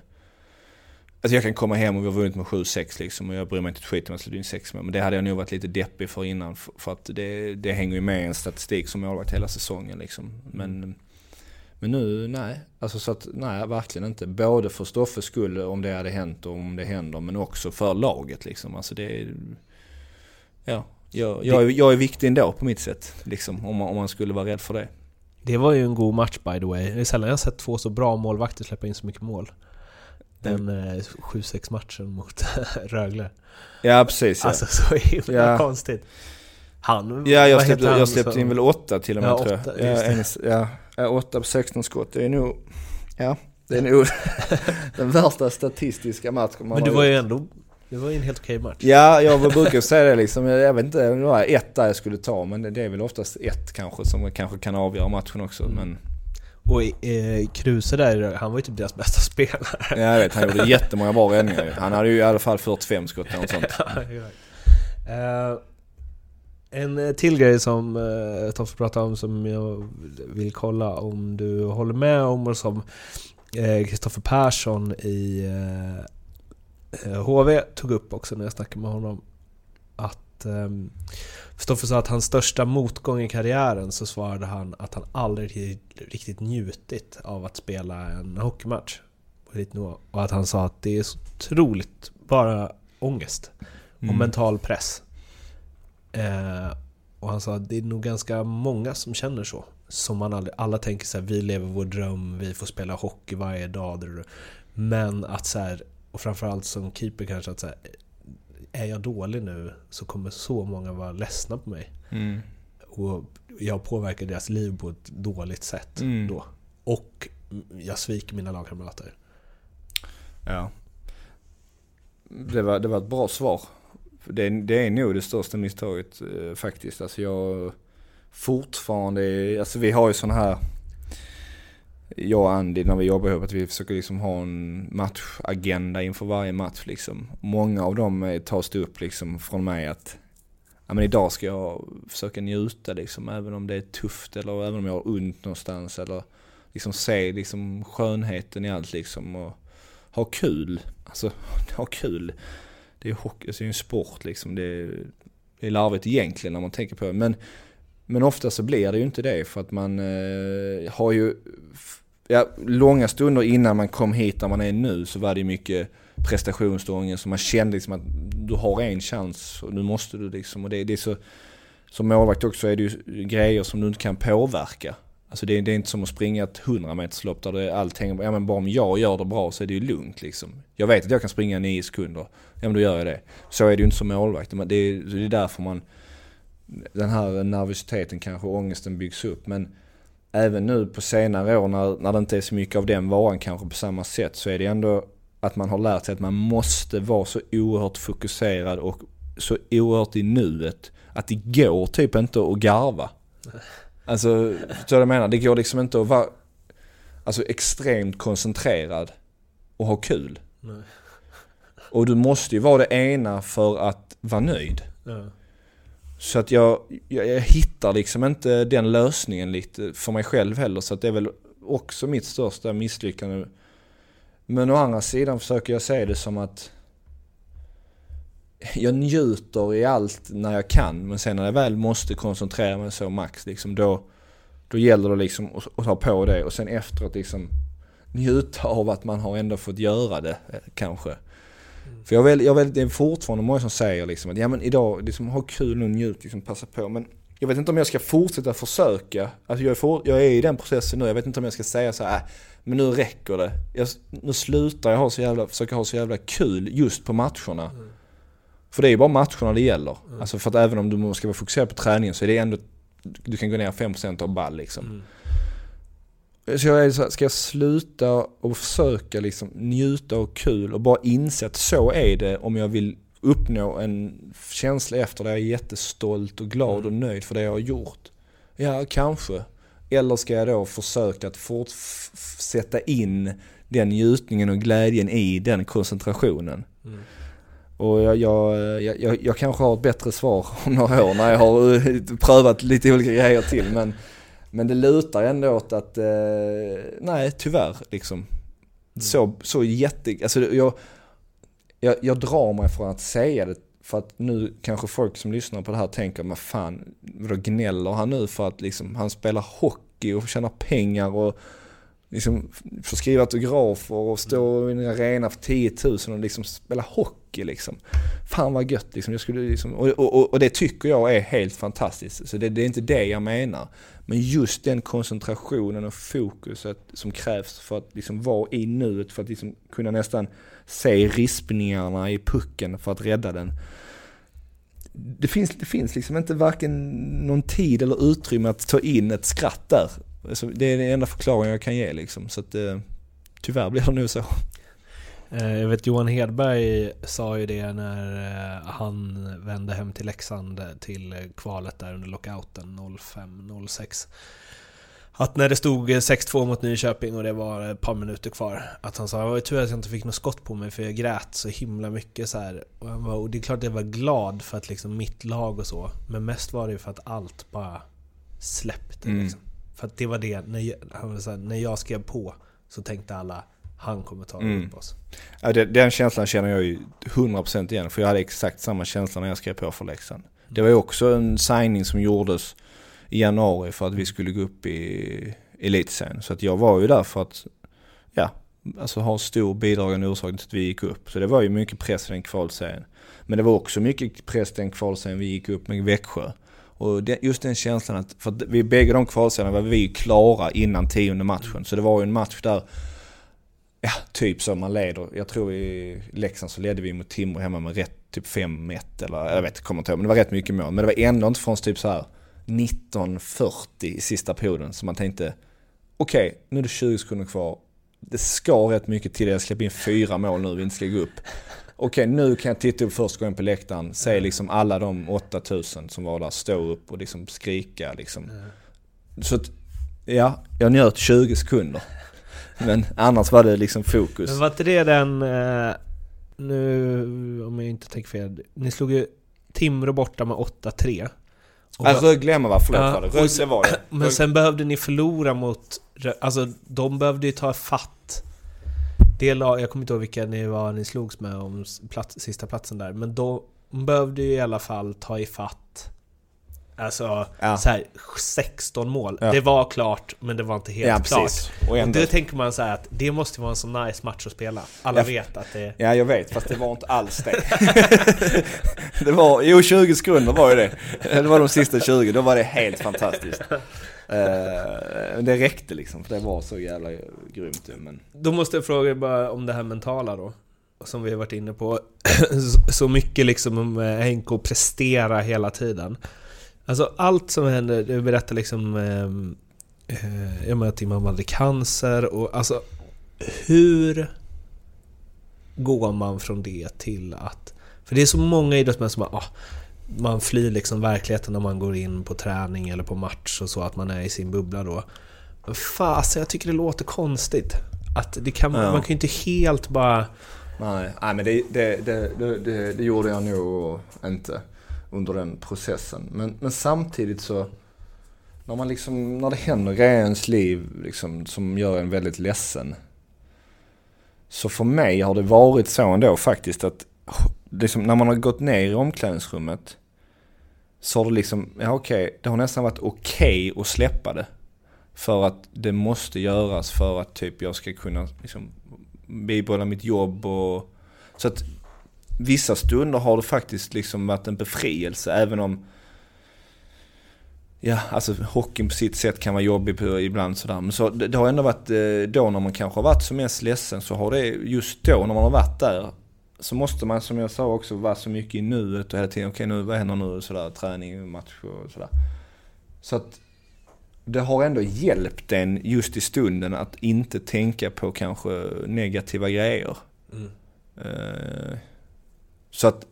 Alltså jag kan komma hem och vi har vunnit med 7-6 liksom och jag bryr mig inte ett skit om jag släpper in 6 mål. Men det hade jag nog varit lite deppig för innan för, att det, det hänger ju med i en statistik som målvakt hela säsongen liksom. Men, men nu, nej. Alltså så att, nej verkligen inte. Både för Stoffes skull om det hade hänt och om det händer men också för laget liksom. Alltså det är, ja. Jag, jag, är, jag är viktig ändå på mitt sätt liksom om man, om man skulle vara rädd för det. Det var ju en god match by the way. Det är sällan jag sett två så bra målvakter släppa in så mycket mål. Den eh, 7-6 matchen mot Rögle. Ja precis ja. Alltså så himla Ja. konstigt. Han, Ja, jag släppte, han jag släppte som- in väl åtta till och med Ja, tror jag. åtta, Ja, en, ja, ja, åtta på 16 skott. Det är nog, ja, det är nog den värsta statistiska matchen man Men det har var ju gjort. ändå det var ju en helt okej match. Ja, jag brukar säga det liksom. Jag vet inte, det var ett där jag skulle ta. Men det är väl oftast ett kanske som kanske kan avgöra matchen också. Mm. Men Och eh, Kruse där, han var ju typ deras bästa spelare. ja, jag vet, han gjorde jättemånga bra räddningar. Han hade ju i alla fall 45 skott eller något sånt. Ja. Eh, en till grej som uh, Toffe pratade om som jag vill kolla om du håller med om och som eh, Kristoffer Persson i HV tog upp också när jag snackade med honom. Att um, Kristoffer sa att hans största motgång i karriären så svarade han att han aldrig riktigt- njutit av att spela en hockeymatch på elitnivå. Och att han sa att det är så otroligt bara ångest och Mm. mental press. Eh, och han sa att det är nog ganska många som känner så. Som man aldrig, alla tänker så här, vi lever vår dröm, vi får spela hockey varje dag. Men att så här, och framförallt som keeper kanske att så här, är jag dålig nu så kommer så många vara ledsna på mig. Mm. Och jag påverkar deras liv på ett dåligt sätt Mm. då. Och jag sviker mina lagkamrater. Ja. Det var, det var ett bra svar. Det, är- det är nog det största misstaget eh, faktiskt. Alltså jag fortfarande, alltså vi har ju sån här, jag och Andy när vi jobbar ihop, att vi försöker liksom ha en matchagenda inför varje match liksom. Många av dem eh, tas det upp liksom från mig att Ja men idag ska jag försöka njuta liksom, även om det är tufft eller även om jag har ont någonstans eller liksom se liksom skönheten i allt liksom och ha kul. Alltså ha kul. Det är hockey, alltså, det är en sport liksom. Det är, det är larvigt egentligen när man tänker på det. Men, men ofta så blir det ju inte det för att man eh, har ju, ja, långa stunder innan man kom hit där man är nu så var det mycket prestationsångest. Man kände liksom att du har en chans och nu måste du liksom. Och det, det är så, som målvakt också är det ju grejer som du inte kan påverka. Alltså det, är- det är inte som att springa ett 100 meterslopp där det allt hänger ja men bara om jag gör det bra så är det ju lugnt liksom. Jag vet att jag kan springa 9 sekunder, ja men då gör jag det. Så är det ju inte som målvakt. Men Det är, det är därför man, den här nervositeten kanske, ångesten byggs upp. Men även nu på senare år när, när det inte är så mycket av den varan kanske på samma sätt så är det ändå att man har lärt sig att man måste vara så oerhört fokuserad och så oerhört i nuet att det går typ inte att garva. Alltså, vad jag menar? Det går liksom inte att vara alltså, extremt koncentrerad och ha kul. Nej. Och du måste ju vara det ena för att vara nöjd. Ja. Så att jag, jag, jag hittar liksom inte den lösningen lite för mig själv heller. Så att det är väl också mitt största misslyckande. Men å andra sidan försöker jag se det som att jag njuter i allt när jag kan. Men sen när jag väl måste koncentrera mig så max, liksom då, då gäller det liksom att, ta på det. Och sen efteråt liksom njuta av att man har ändå fått göra det eh, kanske. För jag vill, jag vill, det är fortfarande många som säger liksom att ja men idag, liksom, ha kul nu, njut, liksom, passa på. Men jag vet inte om jag ska fortsätta försöka. Alltså jag är, for, jag är i den processen nu. Jag vet inte om jag ska säga så här, äh, men nu räcker det. Jag, nu slutar jag ha så jävla, försöka ha så jävla kul just på matcherna. För det är ju bara matcherna det gäller. Alltså för att även om du ska vara fokuserad på träningen så är det ändå, du kan gå ner 5% av ball liksom. Så jag är så här, ska jag sluta och försöka liksom njuta och kul och bara inse att så är det om jag vill uppnå en känsla efter där jag är jättestolt och glad och nöjd för det jag har gjort. Ja, kanske. Eller ska jag då försöka att fort, f- sätta in den njutningen och glädjen i den koncentrationen? Mm. Och jag, jag, jag, jag, jag kanske har ett bättre svar om några år när jag har eh, prövat lite olika grejer till. Men, men det lutar ändå åt att, eh, nej tyvärr liksom. Så, så jätte, alltså jag, jag, jag drar mig från att säga det för att nu kanske folk som lyssnar på det här tänker, men fan, vadå gnäller han nu för att liksom, han spelar hockey och tjänar pengar och liksom får skriva autografer och stå i en arena för 10 000 och liksom spela hockey liksom. Fan vad gött liksom. Jag skulle liksom och, och, och det tycker jag är helt fantastiskt. Så det, det är inte det jag menar. Men just den koncentrationen och fokuset som krävs för att liksom vara i nuet, för att liksom kunna nästan se rispningarna i pucken för att rädda den. Det finns, det finns liksom inte varken någon tid eller utrymme att ta in ett skratt där. Alltså, det är den enda förklaringen jag kan ge liksom. Så att eh, tyvärr blir det nog så. Eh, Jag vet Johan Hedberg sa ju det när eh, han vände hem till Leksand till kvalet där under lockouten 05-06. Att när det stod eh, 6-2 mot Nyköping och det var ett par minuter kvar Att han sa det var tur att jag inte fick något skott på mig för jag grät så himla mycket så här. Och, han var, och det är klart att jag var glad för att liksom mitt lag och så Men mest var det ju för att allt bara släppte Mm. liksom. För att det var det, när jag, här, när jag skrev på så tänkte alla Han kommer ta Mm. upp oss Ja, det, den känslan känner jag ju 100% igen. För jag hade exakt samma känsla när jag skrev på för Leksand. Det var ju också en signing som gjordes i januari för att vi skulle gå upp i elitserien. Så att jag var ju där för att, ja, alltså ha stor bidragande orsak till att vi gick upp. Så det var ju mycket press i den kvalserien. Men det var också mycket press i den kvalserien vi gick upp med Växjö. Och det, just den känslan att, för att vi bägge de kvalserierna var vi klara innan tionde matchen. Så det var ju en match där Ja, typ så man leder. Jag tror i Leksand så ledde vi mot Timrå hemma med rätt typ 5-1 eller jag vet inte, kommer inte ihåg. Men det var rätt mycket mål. Men det var ändå inte från typ så här 19.40 i sista perioden som man tänkte okej, nu är det 20 sekunder kvar. Det ska rätt mycket till. Jag släpper in fyra mål nu, vi inte ska gå upp. Okej, nu kan jag titta upp först, gå in på läktaren, se liksom alla de 8000 som var där stå upp och liksom skrika liksom. Så att, ja, jag njöt 20 sekunder. Men annars var det liksom fokus. Men var inte det den, eh, nu om jag inte tänker fel, ni slog ju Timrå borta med 8-3. Och- Ja, Rögle förlåt Ja, var det. Rögle var det. Men sen behövde ni förlora mot, alltså de behövde ju ta fatt. Det lag, jag kommer inte ihåg vilka ni var ni slogs med om plats, sista platsen där, men de behövde ju i alla fall ta i fatt. Alltså, Ja. så här, 16 mål. Ja. Det var klart, men det var inte helt Ja, klart. Och Och ändå, då tänker man så att det måste vara en så nice match att spela. Alla Ja. vet att det... ja, jag vet, fast det var inte alls det. det var, jo 20 sekunder var ju det. Det var de sista 20, då var det helt fantastiskt. Eh, det räckte liksom, för det var så jävla grymt ju, men... Då måste jag fråga bara om det här mentala då. Som vi har varit inne på. Så- mycket liksom om eh, Henko prestera hela tiden. Alltså allt som händer, du berättar liksom... Eh, eh, jag menar att din mamma hade cancer och alltså... Hur går man från det till att... För det är så många idrottsmän som bara, ah, man flyr liksom verkligheten när man går in på träning eller på match och så, att man är i sin bubbla då. Fasen, jag tycker det låter konstigt. Att det kan, Ja. Man kan ju inte helt bara... Nej, nej men det, det, det, det, gjorde jag nog inte under den processen. Men, men samtidigt så, när, man liksom, när det händer grejer i ens liv liksom, som gör en väldigt ledsen. Så för mig har det varit så ändå faktiskt att liksom, när man har gått ner i omklädningsrummet så har det liksom, ja okej, det har nästan varit okej att släppa det. För att det måste göras för att typ jag ska kunna liksom, bibehålla mitt jobb och... Så att vissa stunder har det faktiskt liksom varit en befrielse även om... Ja, alltså hockeyn på sitt sätt kan vara jobbig på, ibland sådär. Men så, det, det har ändå varit eh, då när man kanske har varit som mest ledsen så har det just då när man har varit där så måste man som jag sa också vara så mycket i nuet och hela tiden, okej nu vad händer nu sådär, träning, match och sådär. Så att det har ändå hjälpt en just i stunden att inte tänka på kanske negativa grejer. Mm. Eh, Så att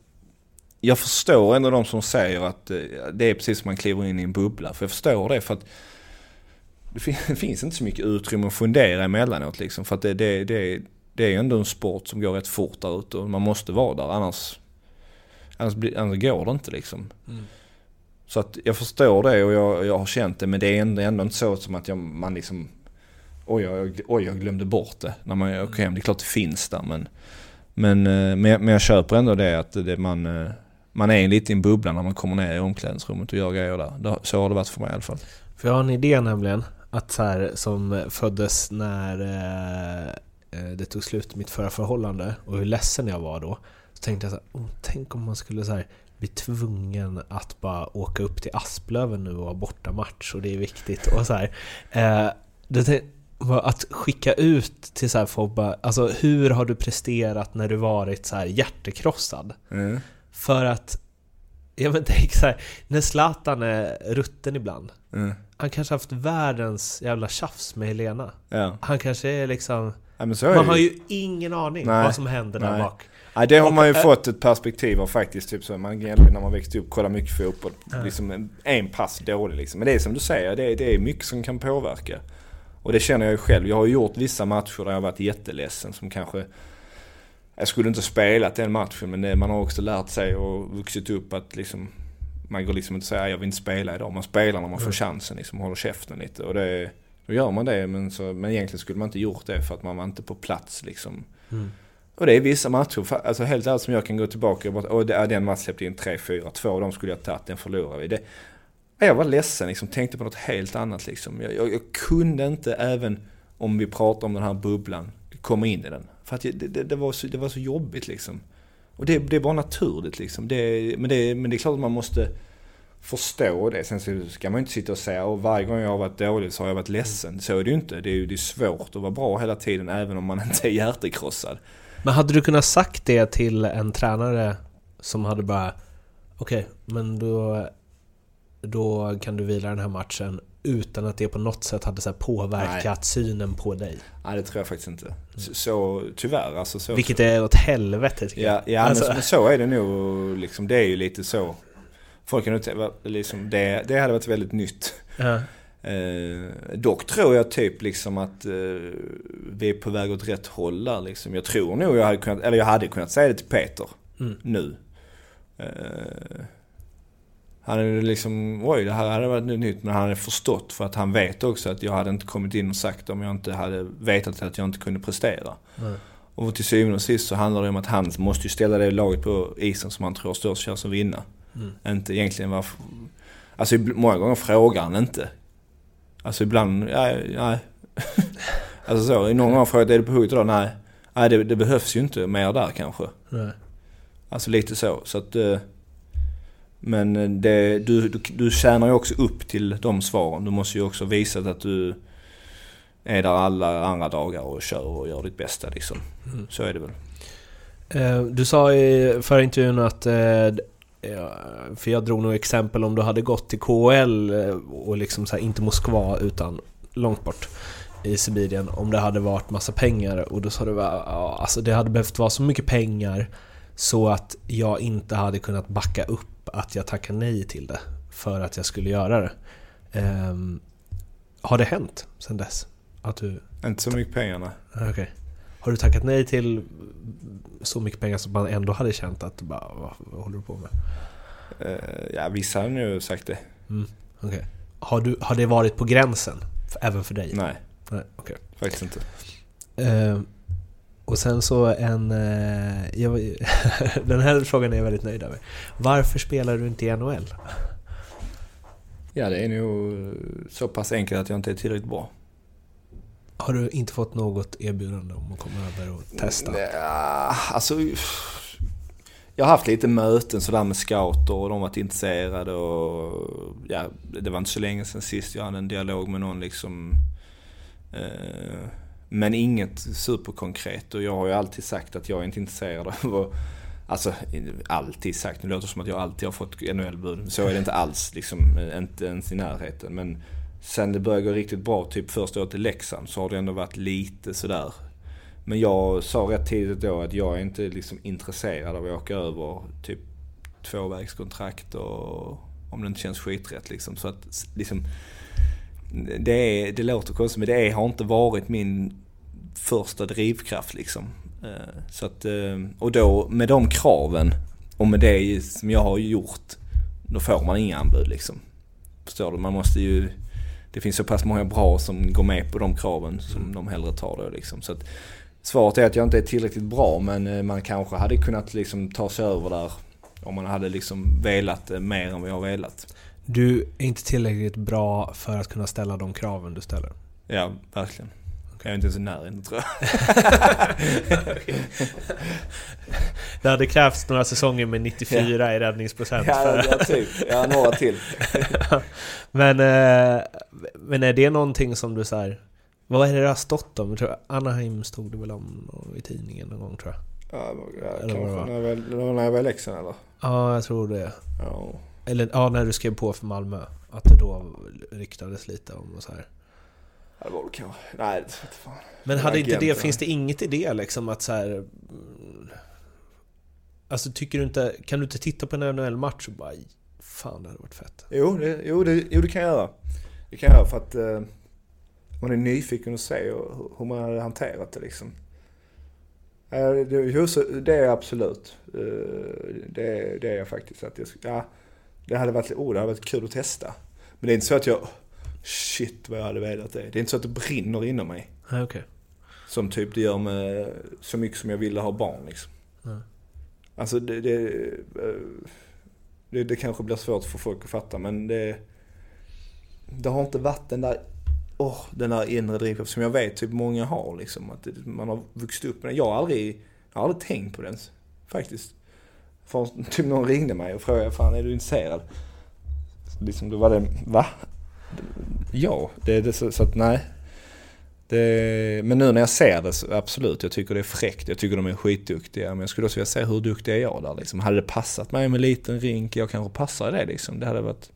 jag förstår ändå de som säger att eh, det är precis som man kliver in i en bubbla. För jag förstår det för att det finns inte så mycket utrymme att fundera emellanåt liksom. För att det, det, det, det är ju ändå en sport som går rätt fort där ute och man måste vara där annars, annars, blir, annars går det inte liksom. Så att jag förstår det och jag, jag har känt det men det är ändå, ändå inte så som att jag, man liksom Oj, jag, oj, jag glömde bort det när man åker hem. Det är klart det finns där men Men, eh, men, jag, men jag köper ändå det att det, man, eh, man är lite i en bubbla när man kommer ner i omklädningsrummet och gör grejer där. Det- Så har det varit för mig i alla fall. För jag har en idé nämligen, att så här, som föddes när eh, det tog slut mitt förra förhållande och hur ledsen jag var då. Så tänkte jag så här, oh, tänk om man skulle så här, bli tvungen att bara åka upp till Asplöven nu och ha borta match och det är viktigt och så här. Eh, det att skicka ut till så här folk bara, alltså hur har du presterat när du varit så här hjärtekrossad? Mm. För att, ja men tänk så här, när Zlatan är rutten ibland. Mm. Han kanske haft världens jävla tjafs med Helena. Ja. Han kanske är liksom... är Man har ju. ingen aning Nej. vad som händer där Nej. bak. Nej, det har Och, man ju äh, fått ett perspektiv av faktiskt. Typ så man när man växte upp kolla mycket fotboll. Liksom en, en pass dålig liksom. Men det är som du säger, det är, det är mycket som kan påverka. Och det känner jag ju själv. Jag har gjort vissa matcher där jag varit jätteledsen som kanske... Jag skulle inte spelat den matchen men det, man har också lärt sig och vuxit upp att liksom... Man går liksom inte och säger jag vill inte spela idag. Man spelar när man får chansen liksom, håller käften lite. Och det, då gör man det men, så, men egentligen skulle man inte gjort det för att man var inte på plats liksom. Och det är vissa matcher, alltså helt ärligt som jag kan gå tillbaka och och det är den matchen släppte in 3-4, två av dem skulle jag tagit, den förlorade vi. Det, jag var ledsen liksom, tänkte på något helt annat liksom. Jag, jag, jag kunde inte, även om vi pratar om den här bubblan, komma in i den. För att jag, det, det, det, var så, det var så jobbigt liksom. Och det, det är bara naturligt liksom. Det, men, det, men det är klart att man måste förstå det. Sen så ska man inte sitta och säga att varje gång jag har varit dålig så har jag varit ledsen. Så är det ju inte. Det är ju det är svårt att vara bra hela tiden även om man inte är hjärtekrossad. Men hade du kunnat sagt det till en tränare som hade bara Okej, men då, då kan du vila den här matchen utan att det på något sätt hade så påverkat synen på dig. Nej det tror jag faktiskt inte. Så, så tyvärr alltså. Så, Vilket är åt helvete tycker Ja, jag. ja Alltså- men så är det nog liksom. Det är ju lite så. Folk kan tänka, liksom, det, det hade varit väldigt nytt. Ja. Eh, dock tror jag typ liksom att eh, vi är på väg åt rätt håll där liksom. Jag tror nog jag hade kunnat, eller jag hade kunnat säga det till Peter Mm. nu. Eh, han hade liksom, oj det här hade varit nytt men han hade förstått för att han vet också att jag hade inte kommit in och sagt om jag inte hade vetat att jag inte kunde prestera. Och till syvende och sist så handlar det om att han måste ju ställa det laget på isen som han tror har störst chans att vinna. Inte egentligen varför... Alltså många gånger frågar han inte. Alltså ibland, ja, nej. alltså så, i någon gång har jag frågat, är du på hugget idag? Nej. Nej, det, det behövs ju inte mer där kanske. Nej. Alltså lite så. så att, eh, men eh, det, du, du, du tjänar ju också upp till de svaren. Du måste ju också visa att du är där alla andra dagar och kör och gör ditt bästa liksom. Så är det väl. Eh, Du sa i förra intervjun att, för jag drog nog exempel om du hade gått till KL eh, och liksom så här, inte Moskva utan långt bort i Sibirien om det hade varit massa pengar och då sa du ja, alltså det hade behövt vara så mycket pengar så att jag inte hade kunnat backa upp att jag tackar nej till det för att jag skulle göra det. Ehm, har det hänt sen dess? Att du Inte så mycket pengar nej. Okej. Har du tackat nej till så mycket pengar som man ändå hade känt att bara, vad, vad håller du på med? Eh, ja, vissa har nu sagt det. Okej. Har, du, har det varit på gränsen? Även för dig? Nej, Nej, okej. faktiskt inte. Eh, och sen så en... Eh, jag, den här frågan är jag väldigt nöjd över. Varför spelar du inte i NHL? Ja, det är nog så pass enkelt att jag inte är tillräckligt bra. Har du inte fått något erbjudande om att komma över och testa? Ja, alltså... Jag har haft lite möten sådär med scouter och de har varit intresserade och... Ja, det var inte så länge sedan sist jag hade en dialog med någon liksom. Eh, men inget superkonkret och jag har ju alltid sagt att jag är inte intresserad av att... Alltså, alltid sagt. Det låter som att jag alltid har fått NHL-bud. Så är det inte alls liksom. Inte ens i närheten. Men sen det började gå riktigt bra, typ första året i Leksand, så har det ändå varit lite sådär. Men jag sa rätt tidigt då att jag är inte liksom intresserad av att åka över typ tvåvägskontrakt och om det inte känns skiträtt liksom. Så att liksom, det, är, det låter konstigt men det är, har inte varit min första drivkraft liksom. Eh, så att, eh, och då med de kraven och med det som jag har gjort, då får man inga anbud liksom. Förstår du? Man måste ju, det finns så pass många bra som går med på de kraven som de hellre tar då liksom. Så att, svaret är att jag inte är tillräckligt bra men eh, man kanske hade kunnat liksom ta sig över där om man hade liksom velat eh, mer än vad jag har velat. Du är inte tillräckligt bra för att kunna ställa de kraven du ställer. Ja, verkligen. Jag är inte ens i närheten tror jag. Det hade krävts några säsonger med 94 i räddningsprocent. för- Ja, ja, typ. Ja, några till. men, eh, men är det någonting som du så här, Vad är det det har stått om? Jag tror Anaheim stod det väl om i tidningen någon gång tror jag. Ja, Eller kanske när jag, var när jag var i Leksand eller? Ja, jag tror det. Ja. Eller ja, när du skrev på för Malmö. Att det då ryktades lite om och så här. Det var kanske. Nej, det vet fan. Men hade inte det, finns det inget i det liksom att så här. mm, Alltså tycker du inte, kan du inte titta på en NHL-match och bara Fan det hade varit fett. Jo, det, jo, det, jo, det kan jag göra. Det kan jag göra för att eh, man är nyfiken att se och hur- hur man hade hanterat det liksom. Ja, det, jo, så, det är absolut. Eh, det, det är jag faktiskt. Att jag, ja, det hade varit, oh, det hade varit kul att testa. Men det är inte så att jag, shit vad jag hade velat det. Det är inte så att det brinner inom mig. Ja, okej. Som typ det gör med så mycket som jag ville ha barn liksom. Ja. Alltså det, det, eh, det, det kanske blir svårt för folk att fatta men det, det har inte varit den där, åh, den där inre drivkraften som jag vet typ många har liksom. Att man har vuxit upp med den. Jag har aldrig, jag har aldrig tänkt på den faktiskt. För typ någon ringde mig och frågade, fan är du intresserad? Liksom då var det, va? Ja, det, det så, så att nej. Det, men nu när jag ser det så absolut, jag tycker det är fräckt. Jag tycker de är skitduktiga. Men jag skulle också vilja se hur duktig är jag där liksom. Hade det passat mig med en liten rink, jag kanske passar i det liksom. Det hade varit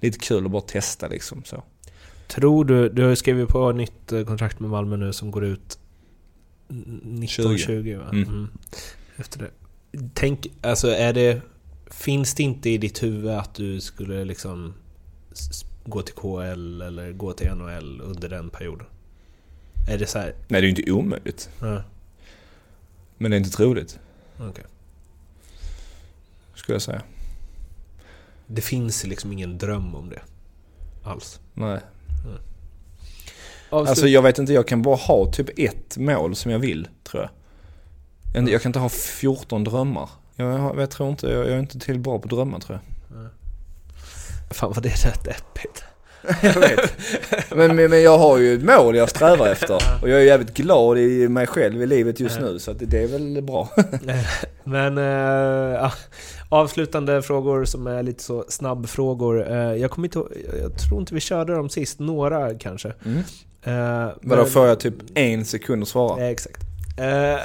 lite kul att bara testa liksom så. Tror du, du har ju skrivit på nytt eh, kontrakt med Malmö nu som går ut 1920 va? Mm. Mm. Efter det. Tänk, alltså är det... Finns det inte i ditt huvud att du skulle liksom gå till KL eller gå till NHL under den perioden? Är det så här? Nej, det är ju inte omöjligt. Ja, Men det är inte troligt, okej. skulle jag säga. Det finns liksom ingen dröm om det. Alls. Nej. Avslut- Alltså jag vet inte, jag kan bara ha typ ett mål som jag vill, tror jag. Jag, kan inte ha 14 drömmar. Jag, jag tror inte, jag, jag är inte till bra på drömmar tror jag. Fan vad det är rätt deppigt. Jag vet. Men, men, jag har ju ett mål jag strävar efter. Och jag är jävligt glad i mig själv i livet just nu. Så det är väl bra. Men ja, avslutande frågor som är lite så snabbfrågor. Eh, jag kommer inte jag tror inte vi körde dem sist. Några kanske. Mm. Eh, Vadå, får jag typ en sekund att svara? Exakt. Eh,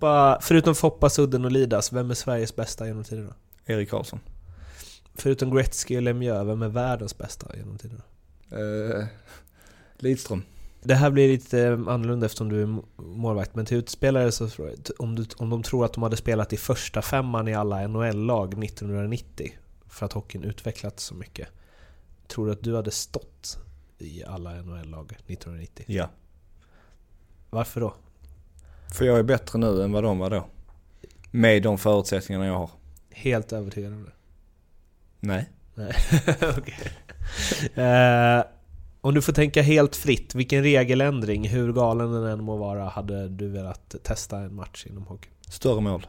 bara, förutom Foppa, Sudden och Lidas, vem är Sveriges bästa genom tiderna? Erik Karlsson. Förutom Gretzky och Lemieux, vem är världens bästa genom tiderna? Uh, Lidström. Det här blir lite eh, annorlunda eftersom du är må- målvakt, men till utspelare så om, du, om de tror att de hade spelat i första femman i alla NHL-lag 1990 för att hockeyn utvecklats så mycket. Tror du att du hade stått i alla NHL-lag 1990? Ja. Varför då? För jag är bättre nu än vad de var då. Med de förutsättningarna jag har. Helt övertygad om det? Nej. Nej, okej. Eh, om du får tänka helt fritt, vilken regeländring, hur galen den än må vara, hade du velat testa en match inom hockey? Större mål.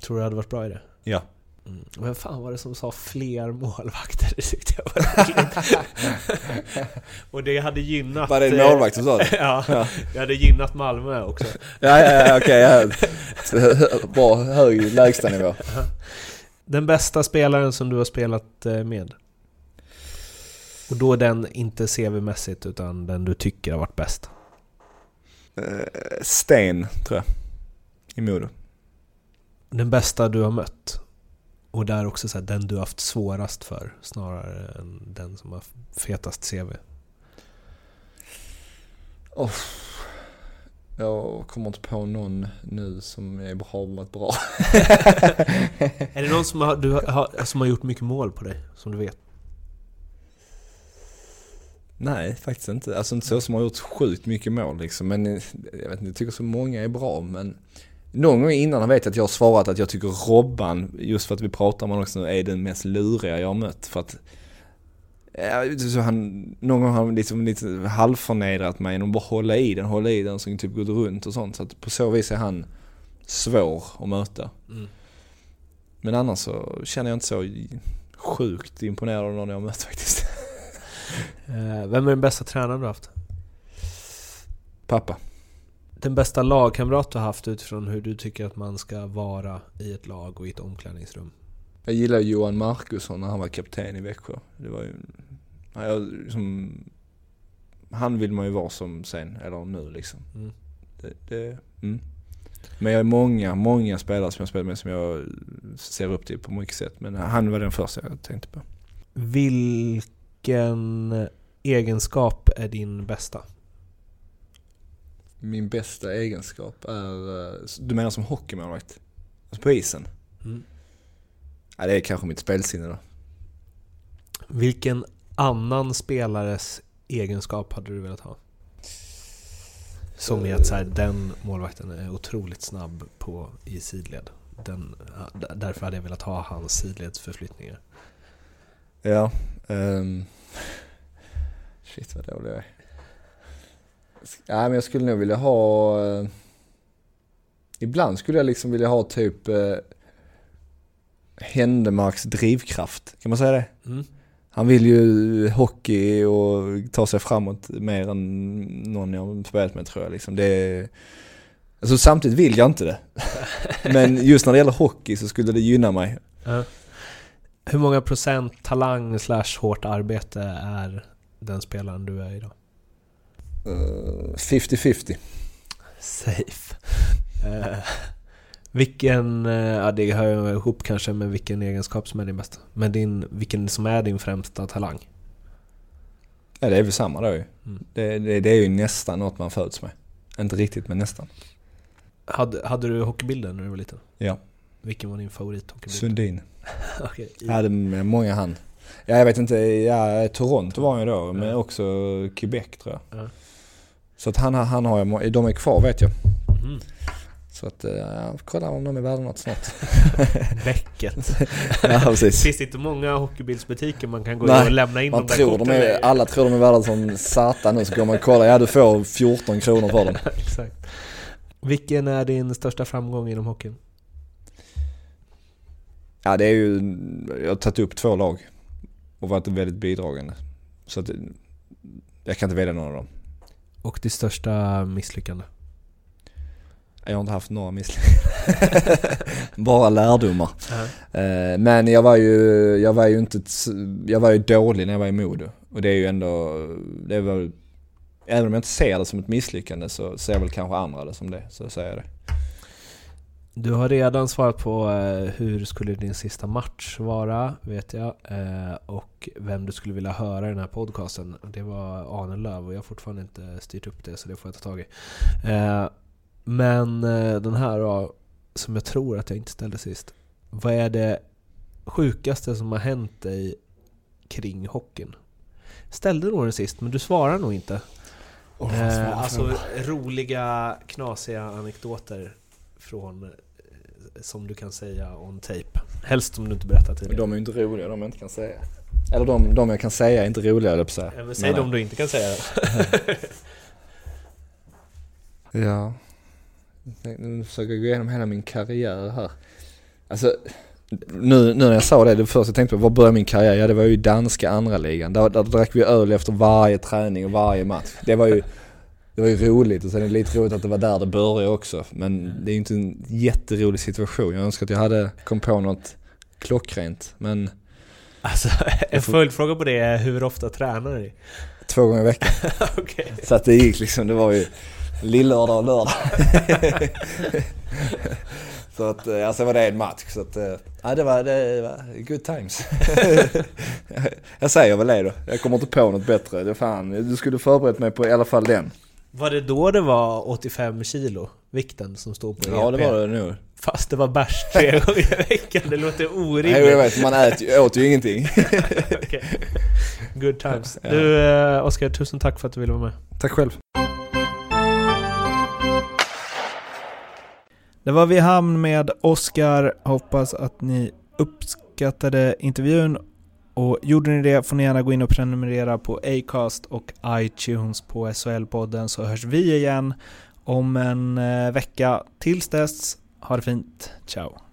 Tror du det hade varit bra i det? Ja. Mm. Vem fan var det som sa fler målvakter? Det tyckte jag var. Och det hade gynnat... Var det eh, målvakt som sa det? ja, Ja. det hade gynnat Malmö också. Ja, ja, ja okej. ja. Bra, hög lägstanivå. Den bästa spelaren som du har spelat eh, med? Och då den inte CV-mässigt, utan den du tycker har varit bäst. Eh, Sten, tror jag. I Modo. Den bästa du har mött. Och där också så här, den du har haft svårast för, snarare än den som har fetast CV. Oh. Jag kommer inte på någon nu som är har varit bra. Är det någon som har, du har, som har gjort mycket mål på dig, som du vet? Nej, faktiskt inte. Alltså inte så som har gjort sjukt mycket mål liksom. Men eh, jag vet inte, jag tycker så många är bra. Men någon gång innan vet jag att jag har svarat att jag tycker Robban, just för att vi pratar om honom också nu, är den mest luriga jag har mött. För att så han, någon gång har han liksom lite halvförnedrat mig genom att bara hålla i den, hålla i den så typ gått runt och sånt. Så att på så vis är han svår att möta. Mm. Men annars så känner jag inte så sjukt imponerad av någon jag mött faktiskt. Eh, Vem är den bästa tränaren du haft? Pappa. Den bästa lagkamrat du har haft utifrån hur du tycker att man ska vara i ett lag och i ett omklädningsrum? Jag gillar Johan Markusson när han var kapten i Växjö. Det var ju, jag, liksom, han vill man ju vara som sen, eller nu liksom. Mm. Det, det, mm. Men jag har många, många spelare som jag spelar med som jag ser upp till på mycket sätt. Men han var den första jag tänkte på. Vilken egenskap är din bästa? Min bästa egenskap är, eh, du menar som hockeymålvakt? Alltså på isen? Mm. Ja, det är kanske mitt spelsinne då. Vilken annan spelares egenskap hade du velat ha? Som i att så här, den målvakten är otroligt snabb på i sidled. Den, därför hade jag velat ha hans sidledsförflyttningar. Ja. Um, shit vad dålig jag är. Ja, men jag skulle nog vilja ha... eh, ibland skulle jag liksom vilja ha typ uh, Händemarks drivkraft. Kan man säga det? Mm. Han vill ju hockey och ta sig framåt mer än någon jag har spelat med tror jag. Liksom. Det är, alltså samtidigt vill jag inte det. Men just när det gäller hockey så skulle det gynna mig. Ja. Hur många procent talang slash hårt arbete är den spelaren du är idag? Eh, 50-50. Safe. Eh, vilken, eh, ja det hör ju ihop kanske med vilken egenskap som är din bästa. Men din, vilken som är din främsta talang? Ja det är väl samma då ju. Mm. Det, det, det är ju nästan något man föds med. Inte riktigt men nästan. Hade, hade du hockeybilder när du var liten? Ja. Vilken var din favorithockeybild? Sundin. Okej. Jag hade med många han. Ja, jag vet inte, ja, Toronto var han ju då, men också Quebec tror jag. Ja. Så att han, han har jag, de är kvar vet jag. Mhm. Så att, eh, ja, kolla om de är värda något snart. Bäcket. ja, precis. Finns det inte många hockeybildsbutiker man kan gå Nej, in och lämna in Man de där tror de är, alla tror de är värda som satan nu, så går man och kollar, ja du får 14 kronor för dem. Exakt. Vilken är din största framgång inom hockeyn? Ja det är ju, jag har tagit upp två lag och varit väldigt bidragande. Så att, jag kan inte välja någon av dem. Och ditt största misslyckande? Jag har inte haft några misslyckanden. Bara lärdomar. Eh, Men jag var ju, jag var ju inte, jag var ju dålig när jag var i Modo. Och det är ju ändå, det var, även om jag inte ser det som ett misslyckande så ser väl kanske andra det som det. Så säger jag det. Du har redan svarat på eh, hur skulle din sista match vara, vet jag. Eh, och vem du skulle vilja höra i den här podcasten. Det var Arne Löv och jag har fortfarande inte styrt upp det så det får jag ta tag i. Men eh, den här då, som jag tror att jag inte ställde sist. Vad är det sjukaste som har hänt dig kring hockeyn? Ställde nog den sist, men du svarar nog inte. Eh, alltså roliga, knasiga anekdoter från, eh, som du kan säga on tape. Helst som du inte berättar tidigare. de är ju inte roliga, de jag inte kan säga. Eller de, de jag kan säga är inte roliga, att säga. Ja, men säg dem du inte kan säga. Ja. Nu försöker jag gå igenom hela min karriär här. Alltså, nu, nu när jag sa det, det första jag tänkte på, var började min karriär? Ja det var ju danska andra ligan. Där, där drack vi öl efter varje träning och varje match. Det var ju, det var ju roligt och sen är det lite roligt att det var där det började också. Men det är ju inte en jätterolig situation. Jag önskar att jag hade kom på något klockrent. Men Alltså, en följdfråga på det är hur ofta tränar ni? två gånger i veckan. Okej. Så att det gick liksom, det var ju lillördag och lördag. så att, eh, alltså var det en match. Så att, eh, ja det var, det var good times. jag säger väl det då. Jag kommer inte på något bättre. Det fan, du skulle förberett mig på i alla fall den. Var det då det var 85 kilo, vikten som stod på Ja EP? det var det nog. Fast det var bärs tre gånger i veckan, det låter Nej, jag orimligt. vet, man äter, ju- åt ju ingenting. Okej. Good times. Ja. Du eh, Oskar, tusen tack för att du ville vara med. Tack själv. Det var vi i hamn med Oskar. Hoppas att ni uppskattade intervjun. Och gjorde ni det får ni gärna gå in och prenumerera på Acast och iTunes på SHL-podden så hörs vi igen om en eh, vecka. Tills dess, ha det fint. Ciao!